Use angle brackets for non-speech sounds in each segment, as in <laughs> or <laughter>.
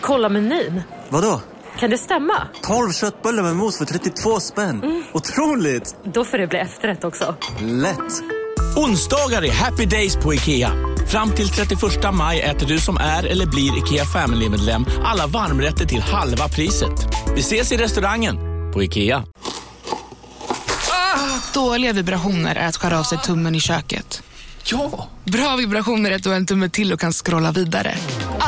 Kolla menyn. Vadå? Kan det stämma? 12 köttbullar med mos för 32 spänn. Mm. Otroligt! Då får det bli efterrätt också. Lätt! Onsdagar är happy days på IKEA. Fram till 31 maj äter du som är eller blir IKEA Family-medlem alla varmrätter till halva priset. Vi ses i restaurangen på IKEA. Ah, dåliga vibrationer är att skära av sig tummen i köket. Ja! Bra vibrationer är att du har en tumme till och kan scrolla vidare.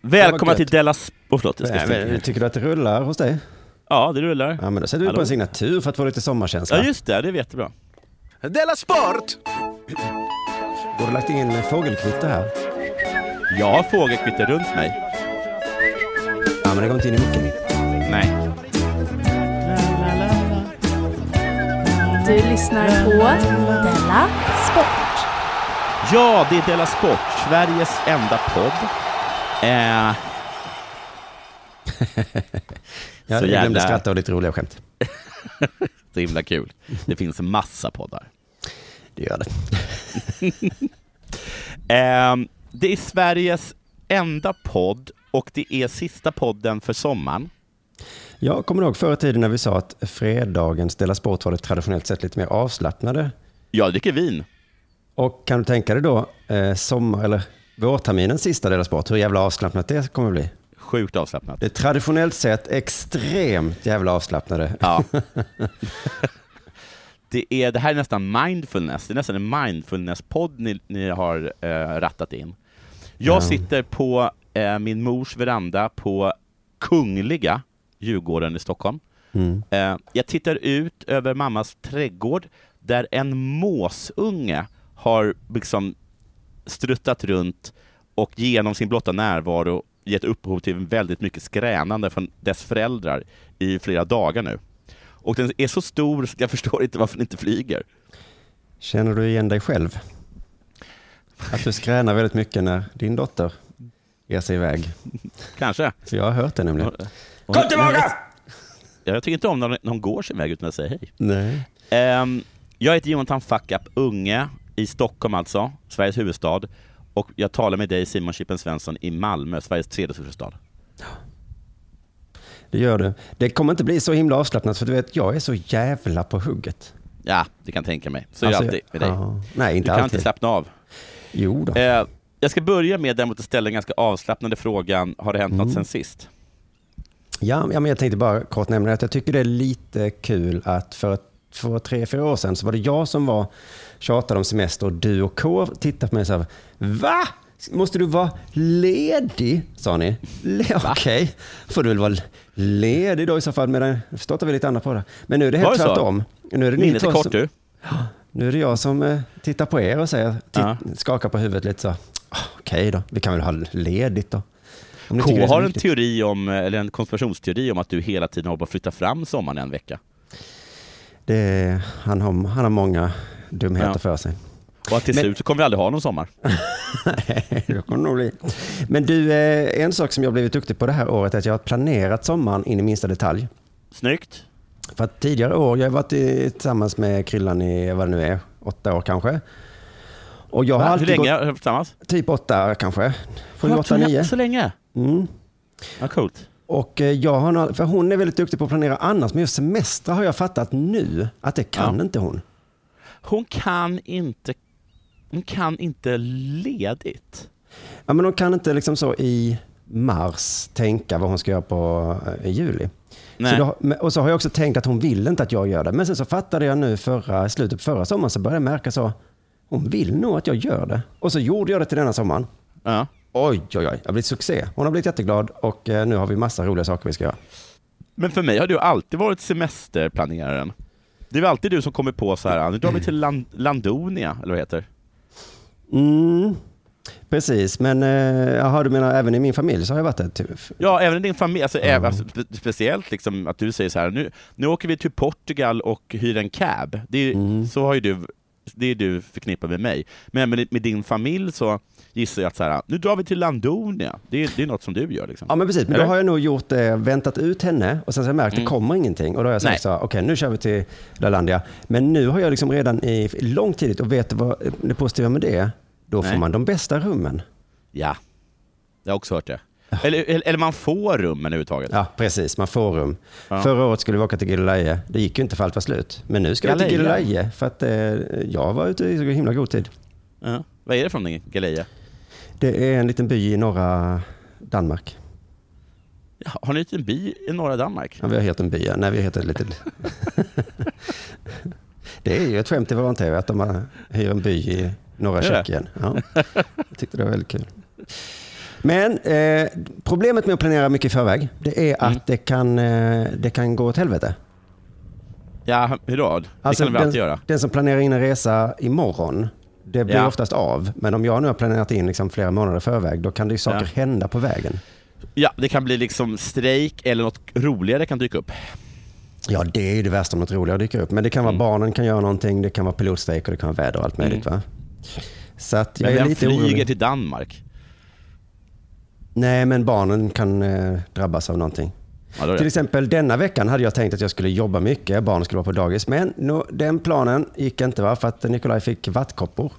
Välkomna till Della oh, förlåt, jag ska Nej, men, Tycker du att det rullar hos dig? Ja, det rullar. Ja, men då sätter vi på en signatur för att få lite sommarkänsla. Ja, just det. Det är jättebra. Della Sport! Har du lagt in fågelkvitter här? Jag har fågelkvitter runt mig. Ja, men det går inte in i micken. Nej. Du lyssnar på Della Sport. Ja, det är Della Sport, Sveriges enda podd. Eh... <laughs> jag glömde jävla... skratta och lite roliga skämt. <laughs> Så himla kul. Det finns en massa poddar. Det gör det. <laughs> eh, det är Sveriges enda podd och det är sista podden för sommaren. Jag kommer ihåg förr i tiden när vi sa att fredagens Dela Sport var det traditionellt sett lite mer avslappnade. Jag dricker vin. Och kan du tänka dig då eh, sommar, eller vårterminens sista Dela Sport, hur jävla avslappnat det kommer bli? Sjukt avslappnat. Det är traditionellt sett extremt jävla avslappnade. Ja. <laughs> det, är, det här är nästan mindfulness, det är nästan en mindfulness-podd ni, ni har eh, rattat in. Jag ja. sitter på eh, min mors veranda på Kungliga Djurgården i Stockholm. Mm. Eh, jag tittar ut över mammas trädgård där en måsunge har liksom struttat runt och genom sin blotta närvaro gett upphov till väldigt mycket skränande från dess föräldrar i flera dagar nu. Och den är så stor så jag <laughs> förstår inte varför den inte flyger. Känner du igen dig själv? Att du skränar väldigt mycket när din dotter ger sig iväg? Kanske. För jag har hört det nämligen. Kom tillbaka! Jag tycker inte om när hon går sin väg utan att säga hej. Nej. Um, jag heter Jonathan Fuck Up Unge, i Stockholm alltså, Sveriges huvudstad. Och jag talar med dig Simon Chippen Svensson i Malmö, Sveriges tredje största stad. Det gör du. Det kommer inte bli så himla avslappnat för du vet, jag är så jävla på hugget. Ja, det kan tänka mig. Så alltså, är det alltid med dig. Ja, nej, inte du kan alltid. inte slappna av. Jo då. Eh, jag ska börja med däremot att ställa den ganska avslappnande frågan, har det hänt mm. något sen sist? Ja, ja, men jag tänkte bara kort nämna att jag tycker det är lite kul att för, för tre, fyra år sedan så var det jag som var tjatade om semester och du och K tittade på mig och sa Va? Måste du vara ledig? Sa ni. Okej, okay. får du väl vara ledig då i så fall. Men jag förstår att vi lite annat på det. Men nu är det helt tvärtom. Nu är det Minnet är kort du. Nu är det jag som eh, tittar på er och säger, ja. skakar på huvudet lite så. Okej okay då, vi kan väl ha ledigt då. K har en teori om, eller en konspirationsteori om att du hela tiden håller på att flytta fram sommaren en vecka. Det, han, har, han har många dumheter ja. för sig. Och till Men... slut så kommer vi aldrig ha någon sommar. Nej, <laughs> det kommer nog bli. Men du, eh, en sak som jag blivit duktig på det här året är att jag har planerat sommaren in i minsta detalj. Snyggt. För att tidigare år, jag har varit tillsammans med Kryllan i, vad det nu är, åtta år kanske. Och jag har Va? alltid Hur länge har du tillsammans? Typ åtta kanske. Sju, åtta, nio. Så länge? Mm. Ja, coolt. Och eh, jag har, för hon är väldigt duktig på att planera annars, men just semester har jag fattat nu att det kan ja. inte hon. Hon kan inte, hon kan inte ledigt. Ja, men hon kan inte liksom så i mars tänka vad hon ska göra på eh, i juli. Så då, och så har jag också tänkt att hon vill inte att jag gör det. Men sen så fattade jag nu förra, slutet på förra sommaren så började jag märka så, hon vill nog att jag gör det. Och så gjorde jag det till denna sommaren. Ja. Oj, oj, oj, det har blivit succé. Hon har blivit jätteglad och eh, nu har vi massa roliga saker vi ska göra. Men för mig har du alltid varit semesterplaneraren. Det är väl alltid du som kommer på så här, nu drar vi till <clears throat> Land Landonia, eller vad det heter? Mm. Precis, men eh, jaha, du menar även i min familj så har jag varit det? Typ. Ja, även i din familj. Alltså, även, alltså, spe- speciellt liksom att du säger så här, nu, nu åker vi till Portugal och hyr en cab. Är, Mm. Så har ju du, det är du förknippad med mig. Men med, med din familj så gissar jag att så här, nu drar vi till Landonia. Det är, det är något som du gör. Liksom. Ja men precis, men Eller? då har jag nog gjort det, väntat ut henne och sen så har jag märkt att Mm. det kommer ingenting. Och då har jag sagt så okej nu kör vi till Lalandia. Men nu har jag liksom redan i lång tid, och vet vad det positiva med det? Då får Nej. man de bästa rummen. Ja, jag har också hört det. Eller, eller, man får rummen överhuvudtaget. Ja, precis. Man får rum. Ja. Förra året skulle vi åka till Gilleleje. Det gick ju inte för allt var slut. Men nu ska vi till Gilleleje? Gilleleje för att eh, jag var ute i så himla god tid. Ja. Vad är det för någonting, Galeja? Det är en liten by i norra Danmark. Ja, har ni en liten by i norra Danmark? Ja, vi har hetat en by, ja. Nej, vi har hetat lite... <laughs> det är ju ett skämt i vår tv att de hyr en by i norra? Tjeckien. Ja. <laughs> Jag tyckte det var väldigt kul. Men eh, problemet med att planera mycket i förväg, det är att Mm. det, kan, eh, det kan gå åt helvete. Ja, hur då? Det Alltså, kan vi alltid göra. den som planerar in en resa imorgon, det blir Ja. oftast av. Men om jag nu har planerat in liksom flera månader i förväg, då kan det ju saker Ja. hända på vägen. Ja, det kan bli liksom strejk eller något roligare kan dyka upp. Ja, det är ju det värsta om något roligare dyker upp. Men det kan vara Mm. barnen kan göra någonting, det kan vara pilotstrejk och det kan vara väder och allt möjligt. Va? Så att jag Men är vem lite flyger orolig. till Danmark? Nej, men barnen kan eh, drabbas av någonting. Ja, Till exempel denna veckan hade jag tänkt att jag skulle jobba mycket, barnen skulle vara på dagis. Men no, den planen gick inte va, för att Nikolaj fick vattkoppor.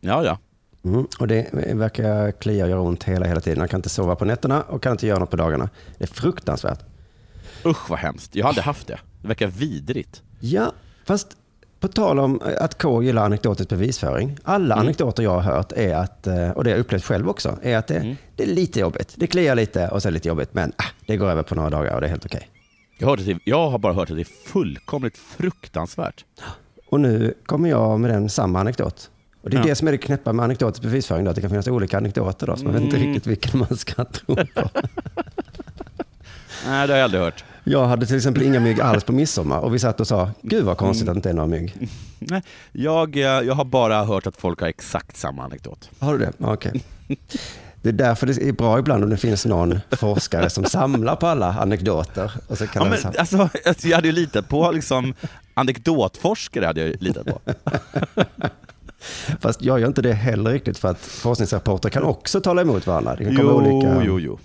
Ja, ja. Mm, och det verkar klia och göra ont hela, hela tiden. Han kan inte sova på nätterna och kan inte göra något på dagarna. Det är fruktansvärt. Usch vad hemskt. Jag aldrig haft det. Det verkar vidrigt. Ja, fast på tal om att K gillar anekdotisk bevisföring. Alla Mm. anekdoter jag har hört är att, eh, och det har jag upplevt själv också, är att det, Mm. det är lite jobbigt. Det kliar lite och så är det lite jobbigt, men ah, det går över på några dagar och det är helt okej. Jag, hörde till, jag har bara hört att det är fullkomligt fruktansvärt. Och nu kommer jag med den samma anekdot. Och det är Ja. det som är det knäppa med anekdotisk bevisföring, då, att det kan finnas olika anekdoter då, så man vet inte Mm. riktigt vilken man ska tro på. <laughs> Nej, det har jag aldrig hört. Jag hade till exempel inga mygg alls på midsommar och vi satt och sa, gud vad konstigt Mm. att det inte är några mygg. Nej, jag, eh, jag har bara hört att folk har exakt samma anekdot. Har du det? Okej. Det är därför det är bra ibland om det finns någon forskare som samlar på alla anekdoter. Och så kan Ja, men, alltså, alltså, jag hade ju litat på liksom, anekdotforskare. Hade jag litat på. <laughs> Fast jag gör inte det heller riktigt för att forskningsrapporter kan också tala emot varandra. Det kan komma olika... jo, jo.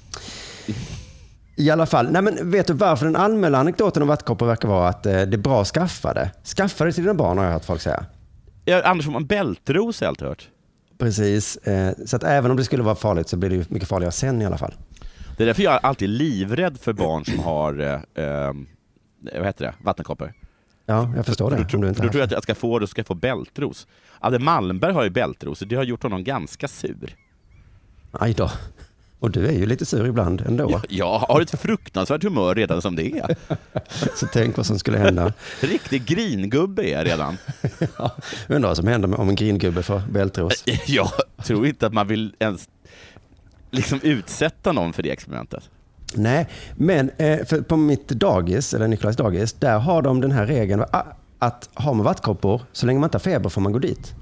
I alla fall, nej men vet du varför den allmänna anekdoten om vattkoppor verkar vara att eh, det är bra att skaffa det? Skaffa det till dina barn har jag hört folk säga. Ja, Anders får man bältros har jag alltid hört. Precis, eh, så att även om det skulle vara farligt så blir det ju mycket farligare sen i alla fall. Det är därför jag är alltid livrädd för barn som har eh, eh, vad heter det? vattenkoppor. Ja, jag förstår det. Du inte då har- tror att jag ska få det, ska jag få bältros. Adde Malmberg har ju bältros och det har gjort honom ganska sur. Aj då. Och du är ju lite sur ibland ändå. Jag, har ett fruktansvärt humör redan som det är. <laughs> Så tänk vad som skulle hända. Riktig gringubbe är jag redan. <laughs> Ja, undrar vad som händer om en gringubbe får bältros. <laughs> Jag tror inte att man vill ens liksom utsätta någon för det experimentet. Nej, men eh, på mitt dagis, eller Nikolajs dagis, där har de den här regeln att har man vattkoppor, så länge man inte har feber får man gå dit.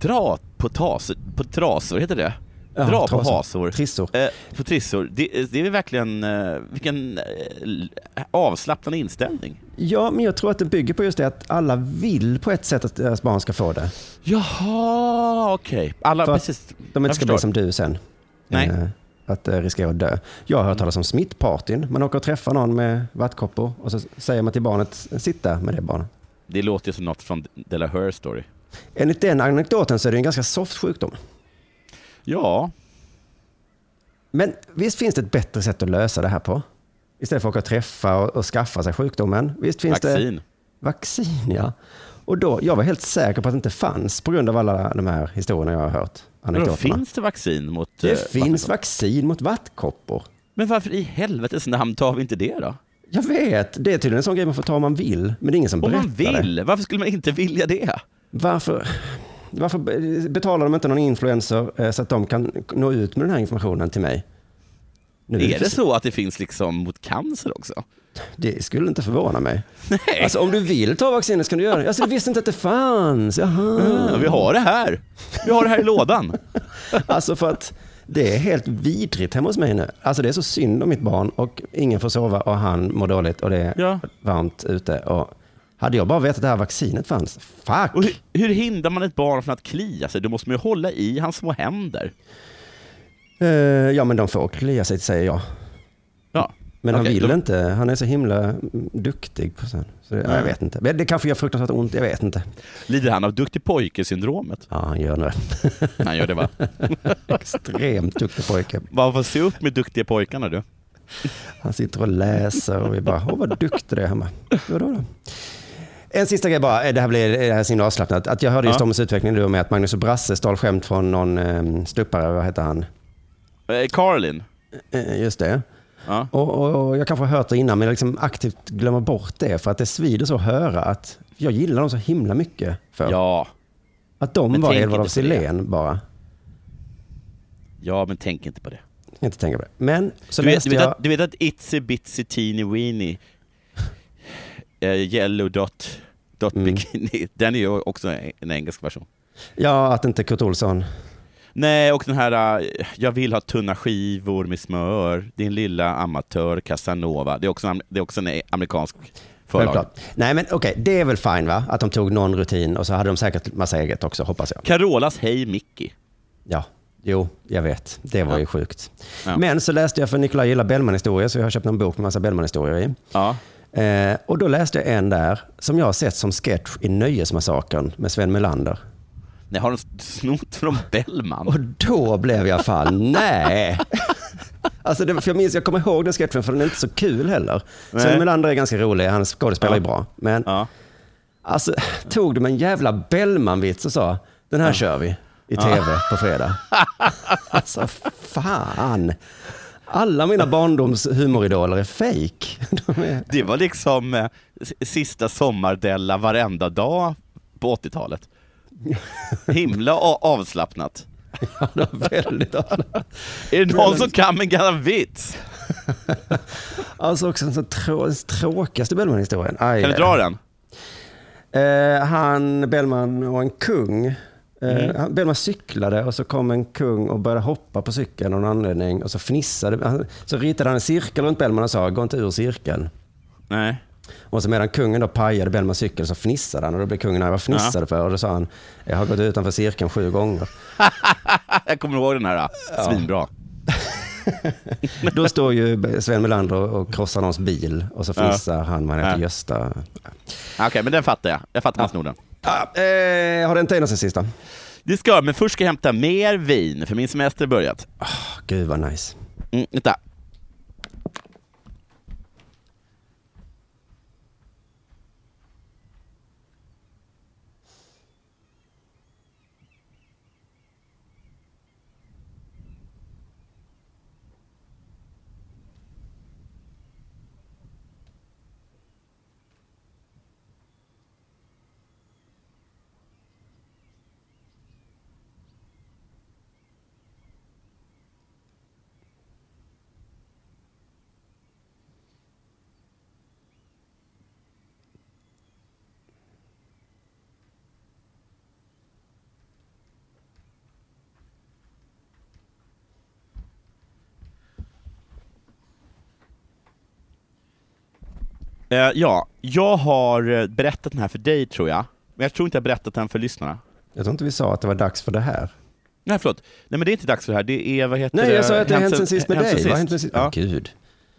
Dra på, tas, på trasor, heter det? Ja, Dra på trasor. hasor. Trissor. Eh, på trissor. Det, det är verkligen, eh, vilken eh, avslappnande inställning. Ja, men jag tror att det bygger på just det att alla vill på ett sätt att deras barn ska få det. Jaha, okej. Alla, För precis. De inte ska bli som du sen. Nej. Eh, att eh, riskera att dö. Jag har hört talas om smittpartyn. Man åker och träffar någon med vattkoppor och så säger man till barnet, sitt där med det barnet. Det låter ju som något från Della Her Story. Enligt den anekdoten så är det en ganska soft sjukdom. Ja, Men visst finns det ett bättre sätt att lösa det här på? Istället för att åka och träffa och, och skaffa sig sjukdomen. Visst finns det vaccin. vaccin, ja. Och då, jag var helt säker på att det inte fanns på grund av alla de här historierna jag har hört. Men Anekdoterna. finns det vaccin mot... det eh, finns vaccin mot vattkoppor. Men varför i helvetes namn tar vi inte det då? Jag vet, det är tydligen en sån grej man får ta om man vill. Men det är ingen som Om berättar man det. vill, varför skulle man inte vilja det? Varför, varför betalar de inte någon influencer eh, så att de kan nå ut med den här informationen till mig? Nu Är det så att det finns liksom mot cancer också? Det skulle inte förvåna mig. Alltså om du vill ta vaccinet så kan du göra det. Alltså jag visste inte att det fanns. Jaha. Ja, vi har det här. Vi har det här i lådan. <laughs> Alltså för att det är helt vidrigt hemma hos mig nu. Alltså det är så synd om mitt barn och ingen får sova och han mår dåligt och det är Ja. varmt ute. Och hade jag bara vetat att det här vaccinet fanns, fuck! Och hur, hur hindrar man ett barn från att klia sig? Då måste man ju hålla i hans små händer. Eh, ja men de får klia sig säger jag. Ja. Men han Okej, vill då- inte, han är så himla mm, duktig på sånt. Så det, ja, jag vet inte. Men Det kanske gör fruktansvärt ont, jag vet inte. Lider han av duktig pojke-syndromet? Ja, han gör det. <laughs> Han gör det va? <laughs> Extremt duktig pojke. Vad får se upp med duktiga pojkarna du. Han sitter och läser och vi bara, åh vad duktig du är hemma. Vadå då? En sista grej bara, det här blir det här är så himla avslappnat. Att jag hörde Ja. Stormens utveckling nu med att Magnus och Brasse stal skämt från någon eh, ståuppare, vad heter han? Eh, Caroline? Eh, just det. Ja. Och, och, och jag kanske har hört det innan, men jag liksom aktivt glömmer bort det för att det svider så att höra att jag gillar dem så himla mycket. För Ja. Att de Men var tänk Edvard af. Sillén bara. Ja, men tänk inte på det. Inte tänka på det. Men så Du vet, läste du, vet jag... att, du vet att Itsy Bitsy Teeny Weeny eh, Yellow Dot, dot Mm. Bikini, <laughs> den är ju också en engelsk version. Ja, att inte Kurt Olsson... Nej, och den här eh, Jag vill ha tunna skivor med smör, din lilla amatör Casanova. Det är också, det är också en amerikansk förlag. Nej men okej, det är väl fine va? Att de tog någon rutin och så hade de säkert massa eget också, hoppas jag. Carolas Hej Mickey. Ja, jo, jag vet. Det var Ja. ju sjukt. Ja. Men så läste jag, för Nikolaj gillar Bellman-historier, så jag har köpt en bok med massa Bellman-historier i. Ja. Eh, och då läste jag en där, som jag har sett som sketch i Nöjesmassakern med Sven Melander. Nej, har de snott från Bellman? Och då blev jag fan, <laughs> nej. Alltså det, för jag minns, jag kommer ihåg den sketchen för den är inte så kul heller. Nej. Sven Melander är ganska rolig, han skådespelar ju bra. Men Ja. alltså, tog de en jävla Bellman-vits och sa, den här kör vi i tv på fredag. <laughs> alltså fan. Alla mina barndoms humoridoler är fake. De är, Det var liksom eh, sista sommardella varenda dag på 80-talet. Himla avslappnat. ja, de är väldigt Är det någon som kan en gammal vits? Alltså också den trå, tråkigaste Bellman-historien. Kan du dra den? Eh, han, Bellman och en kung. Eh, Mm. Bellman cyklade och så kom en kung och började hoppa på cykeln av någon anledning. Och så fnissade han. Så ritade han en cirkel runt Bellman och sa, gå inte ur cirkeln. Nej. Och så medan kungen då pajade Bellmans cykel så fnissade han. Och då blev kungen arg, vad fnissade du för? Och då sa han, jag har gått utanför cirkeln sju gånger. <laughs> Jag kommer ihåg den här. Svinbra. <laughs> Då står ju Sven Melander och krossar någons bil. Och så fnissar han, man heter Ja. Gösta. Okej, men den fattar jag. Jag fattar man snor den. Ah, eh, har det inte en sen sista? Det ska men först ska jag hämta mer vin, för min semester har börjat. Gud vad nice. Mm, vänta. Eh, ja, jag har eh, berättat den här för dig tror jag, men jag tror inte jag har berättat den för lyssnarna. Jag tror inte vi sa att det var dags för det här. Nej, förlåt. Nej, men det är inte dags för det här. Det är, vad heter Nej, jag sa att det har hänt sen sist med Hänt dig. Vad har hänt sen sist? Ja. Åh, Gud,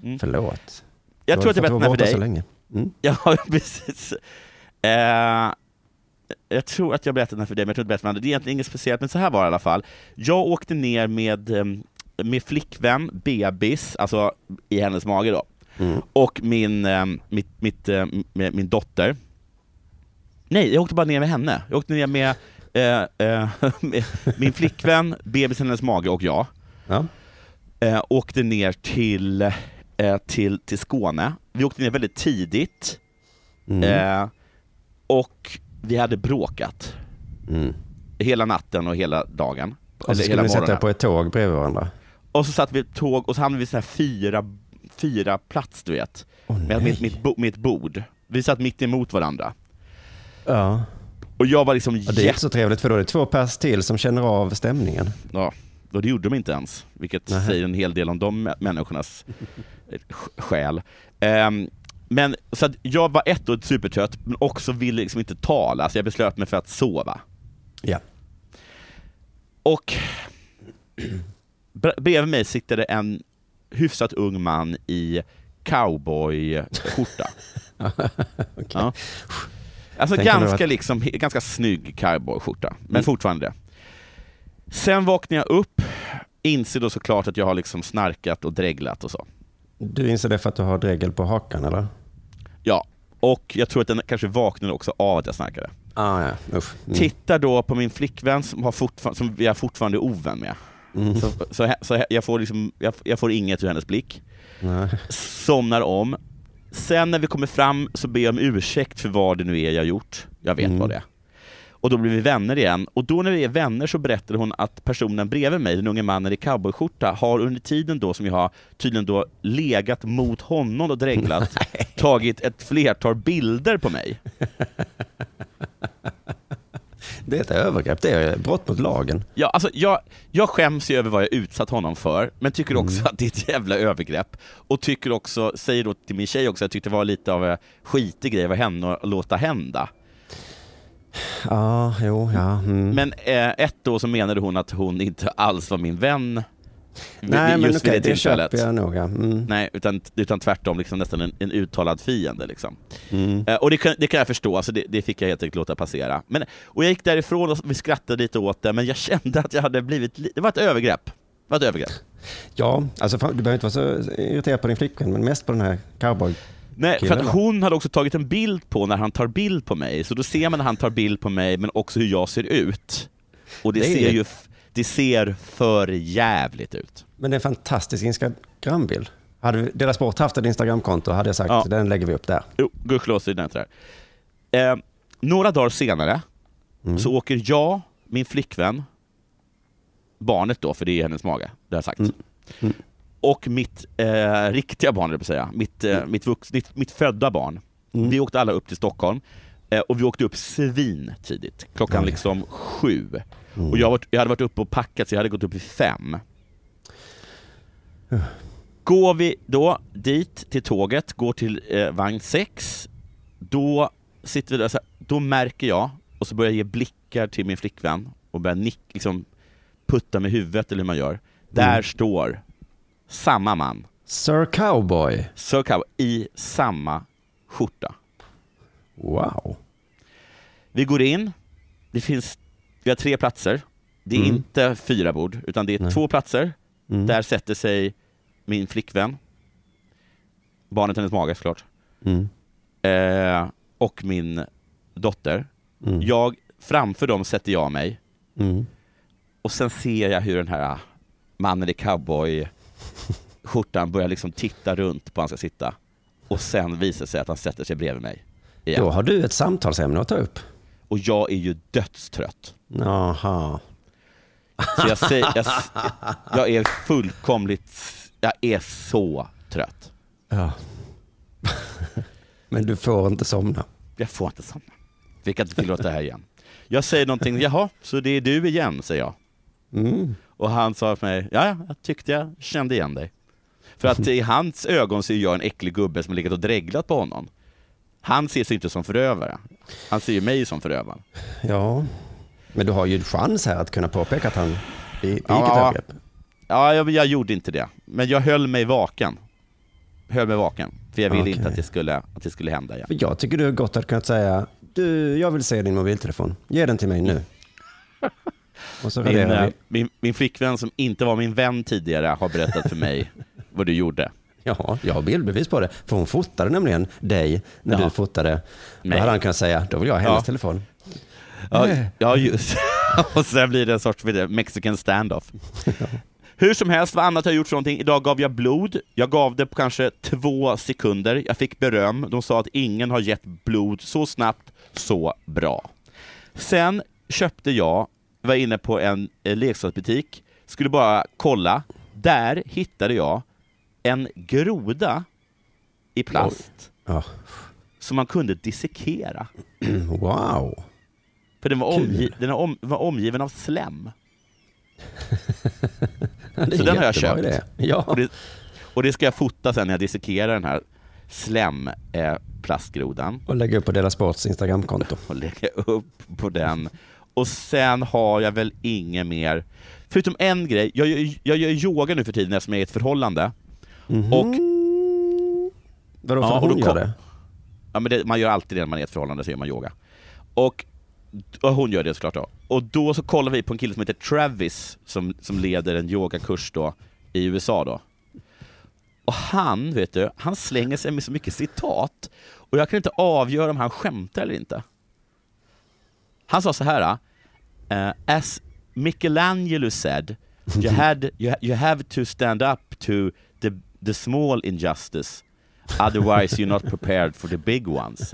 Mm. förlåt. Jag Du tror att jag berättade den här för borta så dig. länge. Mm. <laughs> Ja, <laughs> precis. Eh, jag tror att jag berättade den här för dig, men jag tror inte jag berättade för andra. Det är egentligen inget speciellt, men så här var det i alla fall. Jag åkte ner med, em, med flickvän, bebis, alltså i hennes mage då, Mm. och min, em, mitt, mitt, med min dotter. Nej, jag åkte bara ner med henne. Jag åkte ner med, eh, eh, <laughs> med min flickvän, bebisen hennes mage och jag. Ja. Eh, åkte ner till, eh, till, till Skåne. Vi åkte ner väldigt tidigt. Mm. Eh, och vi hade bråkat Mm. hela natten och hela dagen. Och så skulle ni sätta er på ett tåg bredvid varandra. och så satt vi i ett tåg och så hamnade vi i så här fyra, fyra plats, du vet. Åh, med, bo, med ett bord. Vi satt mitt emot varandra. Ja. Och jag var liksom Ja, det är inte så trevligt för då är det två pers till som känner av stämningen. Ja, och det gjorde de inte ens, vilket Nähä. säger en hel del om de mä- människornas eh, sj- själ. Ehm, men så att jag var ett och supertrött, men också ville liksom inte tala, så jag beslöt mig för att sova. Ja. Och <clears throat> bre- bredvid mig sitter det en hyfsat ung man i cowboyskjorta. <laughs> ja. Alltså ganska, att- liksom, ganska snygg cowboyskjorta, men Mm. fortfarande. Sen vaknar jag upp, inser då såklart att jag har liksom snarkat och dreglat och så. Du inser det för att du har dregel på hakan eller? Ja, och jag tror att den kanske vaknade också av att jag snarkade. Ah, ja. Mm. Tittar då på min flickvän som, har som jag fortfarande är ovän med. Mm. Så, så, så jag, får liksom, jag, jag får inget ur hennes blick. Nej. Somnar om. Sen när vi kommer fram så ber jag om ursäkt för vad det nu är jag gjort. Jag vet Mm. vad det är. Och då blir vi vänner igen. Och då när vi är vänner så berättar hon att personen bredvid mig, den unge mannen i cowboyskjorta, har under tiden då som jag har tydligen då legat mot honom och dreglat, <laughs> tagit ett flertal bilder på mig. <laughs> Det är ett övergrepp, det är brott mot lagen. Ja, alltså jag, jag skäms ju över vad jag utsatt honom för, men tycker också att det är ett jävla övergrepp. Och tycker också, säger då till min tjej också, jag tyckte det var lite av en skitig grej av henne att låta hända. Ja, jo, ja. Mm. Men eh, ett då så menade hon att hon inte alls var min vän. Nej, men okej, vid det det tillfället. köper jag nog. Mm. Nej, utan, utan tvärtom liksom nästan en, en uttalad fiende. Liksom. Mm. Eh, och det kan, det kan jag förstå, alltså det, det fick jag helt enkelt låta passera. Men, och jag gick därifrån och vi skrattade lite åt det, men jag <laughs> kände att jag hade blivit, li- det var ett övergrepp. Det var ett övergrepp. Ja, alltså du behöver inte vara så irriterad på din flickvän, men mest på den här cowboy. Nej, för att hon hade också tagit en bild på när han tar bild på mig, så då ser man när han tar bild på mig, men också hur jag ser ut. Och det, Det ser ju det ser för jävligt ut. Men det är en fantastisk Instagrambild. Hade Dela Sport haft ett Instagramkonto hade jag sagt Ja. den lägger vi upp där. Jo, gudskelov så är det där. Eh, några dagar senare Mm. så åker jag, min flickvän, barnet då, för det är hennes mage, det har jag sagt, Mm. Mm. och mitt eh, riktiga barn, jag säga, mitt, eh, mitt, vux, mitt, mitt födda barn. Mm. Vi åkte alla upp till Stockholm eh, och vi åkte upp svin tidigt, klockan liksom sju. Mm. Och jag, var, jag hade varit uppe och packat så jag hade gått upp vid fem. Går vi då dit till tåget, går till eh, vagn 6, då sitter vi där, så här, då märker jag, och så börjar jag ge blickar till min flickvän och börjar nick, liksom putta med huvudet eller hur man gör. Där Mm. står samma man, Sir Cowboy. Sir Cowboy, i samma skjorta. Wow. Vi går in, det finns, vi har tre platser. Det är Mm. inte fyra bord, utan det är Nej. två platser. Mm. Där sätter sig min flickvän, barnet hennes mage såklart, Mm. eh, och min dotter. Mm. Jag, framför dem sätter jag mig Mm. och sen ser jag hur den här mannen i cowboy-skjortan börjar liksom titta runt på han ska sitta. Och sen visar det sig att han sätter sig bredvid mig. Igen. Då har du ett samtalsämne att ta upp. Och jag är ju dödstrött. Jaha. Så jag, säger, jag, jag är fullkomligt, jag är så trött. Ja. Men du får inte somna. Jag får inte somna. Vi kan inte tillåta det här igen. Jag säger någonting, jaha, så det är du igen, säger jag. Mm. Och han sa till mig, ja, ja, jag tyckte jag kände igen dig. För att i hans ögon ser jag en äcklig gubbe som har legat och dreglat på honom. Han ser sig inte som förövare. Han ser ju mig som förövaren. Ja. Men du har ju chans här att kunna påpeka att han begick ett Ja. övergrepp. Ja, jag, jag gjorde inte det. Men jag höll mig vaken. Höll mig vaken. För jag ville Okej. inte att det, skulle, att det skulle hända igen. För jag tycker du gott hade kunnat säga, du, jag vill se din mobiltelefon. Ge den till mig nu. <laughs> Och så Min, eh, vi. min, min flickvän som inte var min vän tidigare har berättat för mig <laughs> vad du gjorde. Ja, jag har bildbevis på det. För hon fotade nämligen dig när Ja. du fotade. Då Nej. hade han kunnat säga, då vill jag ha hennes Ja. telefon. Ja, ja just <laughs> Och sen blir det en sorts mexican standoff. <laughs> Hur som helst, vad annat har jag gjort för någonting? Idag gav jag blod. Jag gav det på kanske två sekunder. Jag fick beröm. De sa att ingen har gett blod så snabbt, så bra. Sen köpte jag, var inne på en eh, leksaksbutik, skulle bara kolla. Där hittade jag en groda i plast Ja. som man kunde dissekera. <clears throat> Wow. För den var, omgi- den var, om- var omgiven av slem. <laughs> Det Så den har jag köpt. idé. Ja. Och det, och det ska jag fota sen när jag dissekerar den här slem eh, plastgrodan Och lägga upp på Dela Sports Instagramkonto. och lägga upp på den. Och sen har jag väl inget mer, förutom en grej. Jag, gör- jag gör yoga nu för tiden eftersom jag är i ett förhållande. Och Vadå, för Ja, och hon då gör det? Ja, men det, man gör alltid det när man är i ett förhållande, så gör man yoga. Och, och hon gör det såklart då. Och då så kollar vi på en kille som heter Travis, som, som leder en yogakurs då i USA då. Och han, vet du, han slänger sig med så mycket citat, och jag kan inte avgöra om han skämtar eller inte. Han sa så här, eh, as Michelangelo said, you, had, you, you have to stand up to the, small injustice, otherwise you're not prepared for the big ones.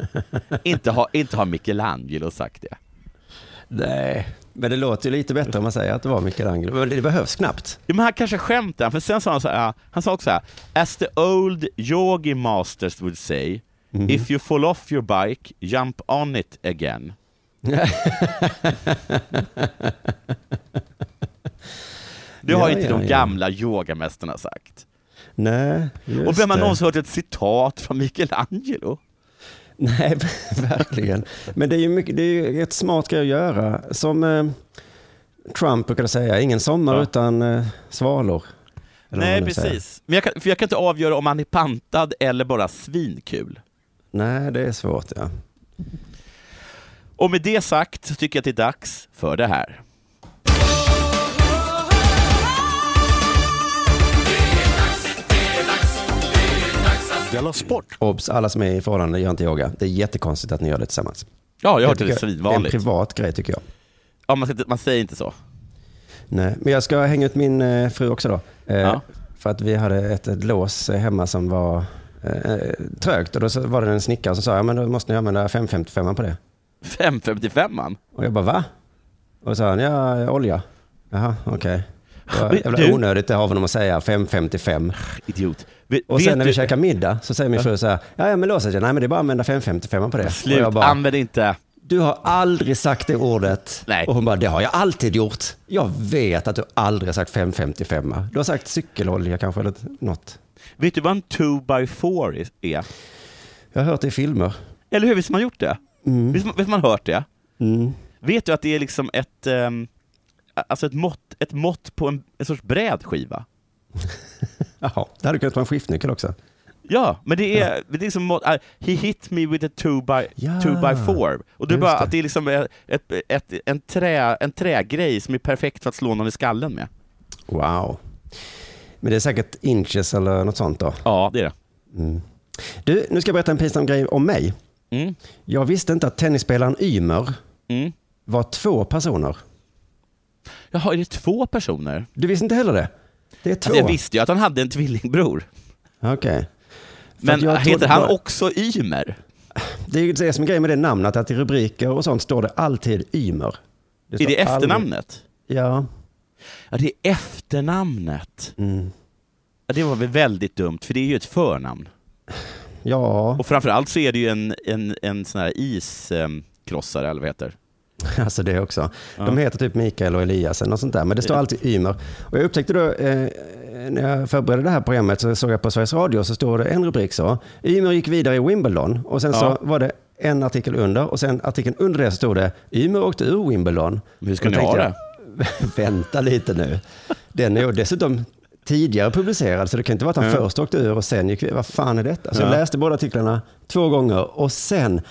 inte, har, inte har Michelangelo sagt det. Nej, men det låter ju lite bättre om man säger att det var Michelangelo. Men det behövs knappt. Ja, men han kanske skämtar, för sen sa han så här, han sa också så här, as the old yogi masters would say, if you fall off your bike, jump on it again. <laughs> Det har Ja, inte ja, de ja. gamla yogamästarna sagt. Nej, just Och vem har någonsin hört ett citat från Michelangelo? Nej, <laughs> verkligen. Men det är ju mycket, det är ju ett smart grej att göra. Som eh, Trump brukade säga, ingen sommar Ja. utan eh, svalor. Nej, precis. Men jag kan, för jag kan inte avgöra om han är pantad eller bara svinkul. Nej, det är svårt ja. Och med det sagt så tycker jag att det är dags för det här. Della Sport! Obs, alla som är i förhållande gör inte yoga. Det är jättekonstigt att ni gör det tillsammans. Ja, jag har hört tycker det Det är en svinvanligt. privat grej tycker jag. Ja, man, ska, man säger inte så. Nej, men jag ska hänga ut min eh, fru också då. Eh, Ja. För att vi hade ett, ett lås eh, hemma som var eh, trögt och då så var det en snickare som sa, ja men då måste ni använda 555 på det. 555 Och jag bara, va? Och då sa han, ja, olja. Jaha, okej. Det var <laughs> jävla onödigt av honom att säga 555. Idiot. Vet, Och sen när vi du, käkar middag så säger min fru så här, ja, ja men låset, ja, nej men det är bara att använda 555 på det. Slut, och jag bara, använd inte. du har aldrig sagt det ordet. Nej. Och hon bara, det har jag alltid gjort. Jag vet att du aldrig har sagt 555. Du har sagt cykelolja kanske eller något. Vet du vad en 2x4 är? Jag har hört det i filmer. Eller hur? Visst har man gjort det? Mm. Visst, visst har man hört det? Mm. Vet du att det är liksom ett, ehm, alltså ett, mått, ett mått på en, en sorts brädskiva? <laughs> Jaha, det hade kunnat vara en skiftnyckel också. Ja, men det är, det är mått, uh, he hit me with a 2x Ja, two by four. Och det är just bara det. att det är liksom ett, ett, ett, en, trä, en trägrej som är perfekt för att slå någon i skallen med. Wow. Men det är säkert inches eller något sånt då. Ja, det är det. Mm. Du, nu ska jag berätta en pinsam grej om mig. Mm. Jag visste inte att tennisspelaren Ymer Mm. var två personer. Jaha, är det två personer? Du visste inte heller det? Det är två. Alltså jag visste ju att han hade en tvillingbror. Okej. För Men heter han bara- också Ymer? Det är ju det som är grejen med det namnet, att i rubriker och sånt står det alltid Ymer. Är det står aldrig- efternamnet? Ja. Ja, det är efternamnet. Mm. Ja, det var väl väldigt dumt, för det är ju ett förnamn. Ja, Och framförallt så är det ju en, en, en sån här iskrossare, eller vad heter <laughs> alltså det också. Ja. De heter typ Mikael och Eliasen och sånt där, men det står alltid Ymer. Och jag upptäckte då, eh, när jag förberedde det här programmet, så såg jag på Sveriges Radio, så står det en rubrik så. Ymer gick vidare i Wimbledon, och sen Ja. så var det en artikel under, och sen artikeln under det så stod det Ymer åkte ur Wimbledon. Hur ska ni ha det? jag, <laughs> Vänta lite nu. Den är ju dessutom tidigare publicerad, så det kan inte vara att han Ja. först åkte ur och sen gick Vad fan är detta? Så jag Ja. läste båda artiklarna två gånger och sen,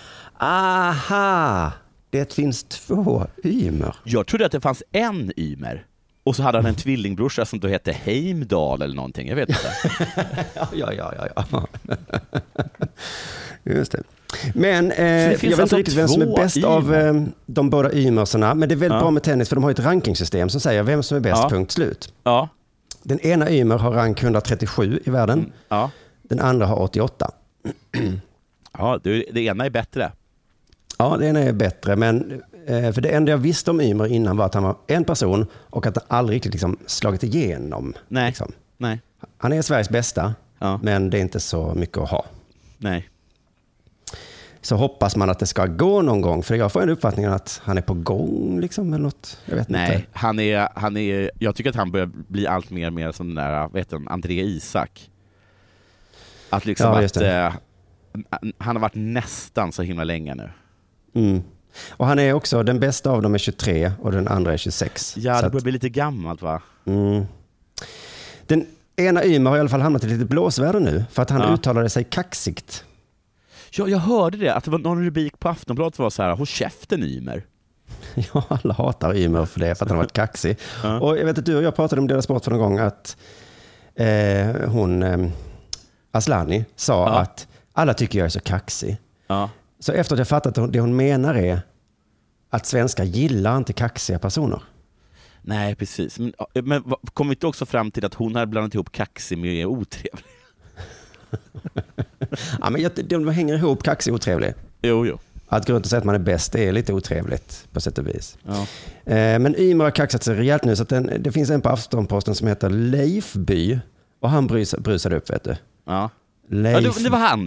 aha, det finns två Ymer. Jag trodde att det fanns en Ymer. Och så hade han en tvillingbrorsa som då hette Heimdal eller någonting, jag vet inte. <laughs> Ja, ja, ja, ja. <laughs> Just det. Men eh, jag vet alltså inte riktigt vem som är bäst av Ymer. eh, de båda Ymersarna. Men det är väldigt Ja. bra med tennis för de har ett rankingsystem som säger vem som är bäst, Ja. punkt slut. Ja, Den ena Ymer har rank 137 i världen. ja. Den andra har 88. ja det, det ena är bättre. Ja, den är bättre, men eh, för det enda jag visste om Ymer innan var att han var en person och att han aldrig riktigt liksom slagit igenom. Nej. Liksom. Nej. Han är Sveriges bästa, Ja. men det är inte så mycket att ha. Nej. Så hoppas man att det ska gå någon gång, för jag får en uppfattning att han är på gång liksom, eller något. Jag vet Nej, inte. han är, han är, jag tycker att han börjar bli allt mer, mer som den där, heter han, André Isak. Att liksom Ja, att, eh, han har varit nästan så himla länge nu. Mm. Och han är också, den bästa av dem är 23 och den andra är 26. Ja, det att- börjar bli lite gammalt va? Mm. Den ena Ymer har i alla fall hamnat i lite blåsväder nu, för att han Ja. uttalade sig kaxigt. Ja, jag hörde det, att det var någon rubrik på Aftonbladet var så här, håll käften Ymer. <laughs> Ja, alla hatar Ymer för det, för att han har varit kaxig. Ja. Och jag vet att du och jag pratade om deras sport för någon gång, att eh, hon, eh, Aslani, sa Ja. att alla tycker jag är så kaxig. Ja. Så efter att jag fattat att det hon menar är att svenskar gillar inte kaxiga personer. Nej, precis. Men, men kom vi inte också fram till att hon hade blandat ihop kaxig med otrevlig? <laughs> Ja, men jag, de hänger ihop, kaxig och otrevlig. Jo, jo. Att gå runt och säga att man är bäst, det är lite otrevligt på sätt och vis. Ja. Eh, Men Ymer har kaxat sig rejält nu, så den, det finns en på Aftonposten som heter Leifby. Och han brus, brusade upp, vet du. Ja. Leif... Ja, det, det var han.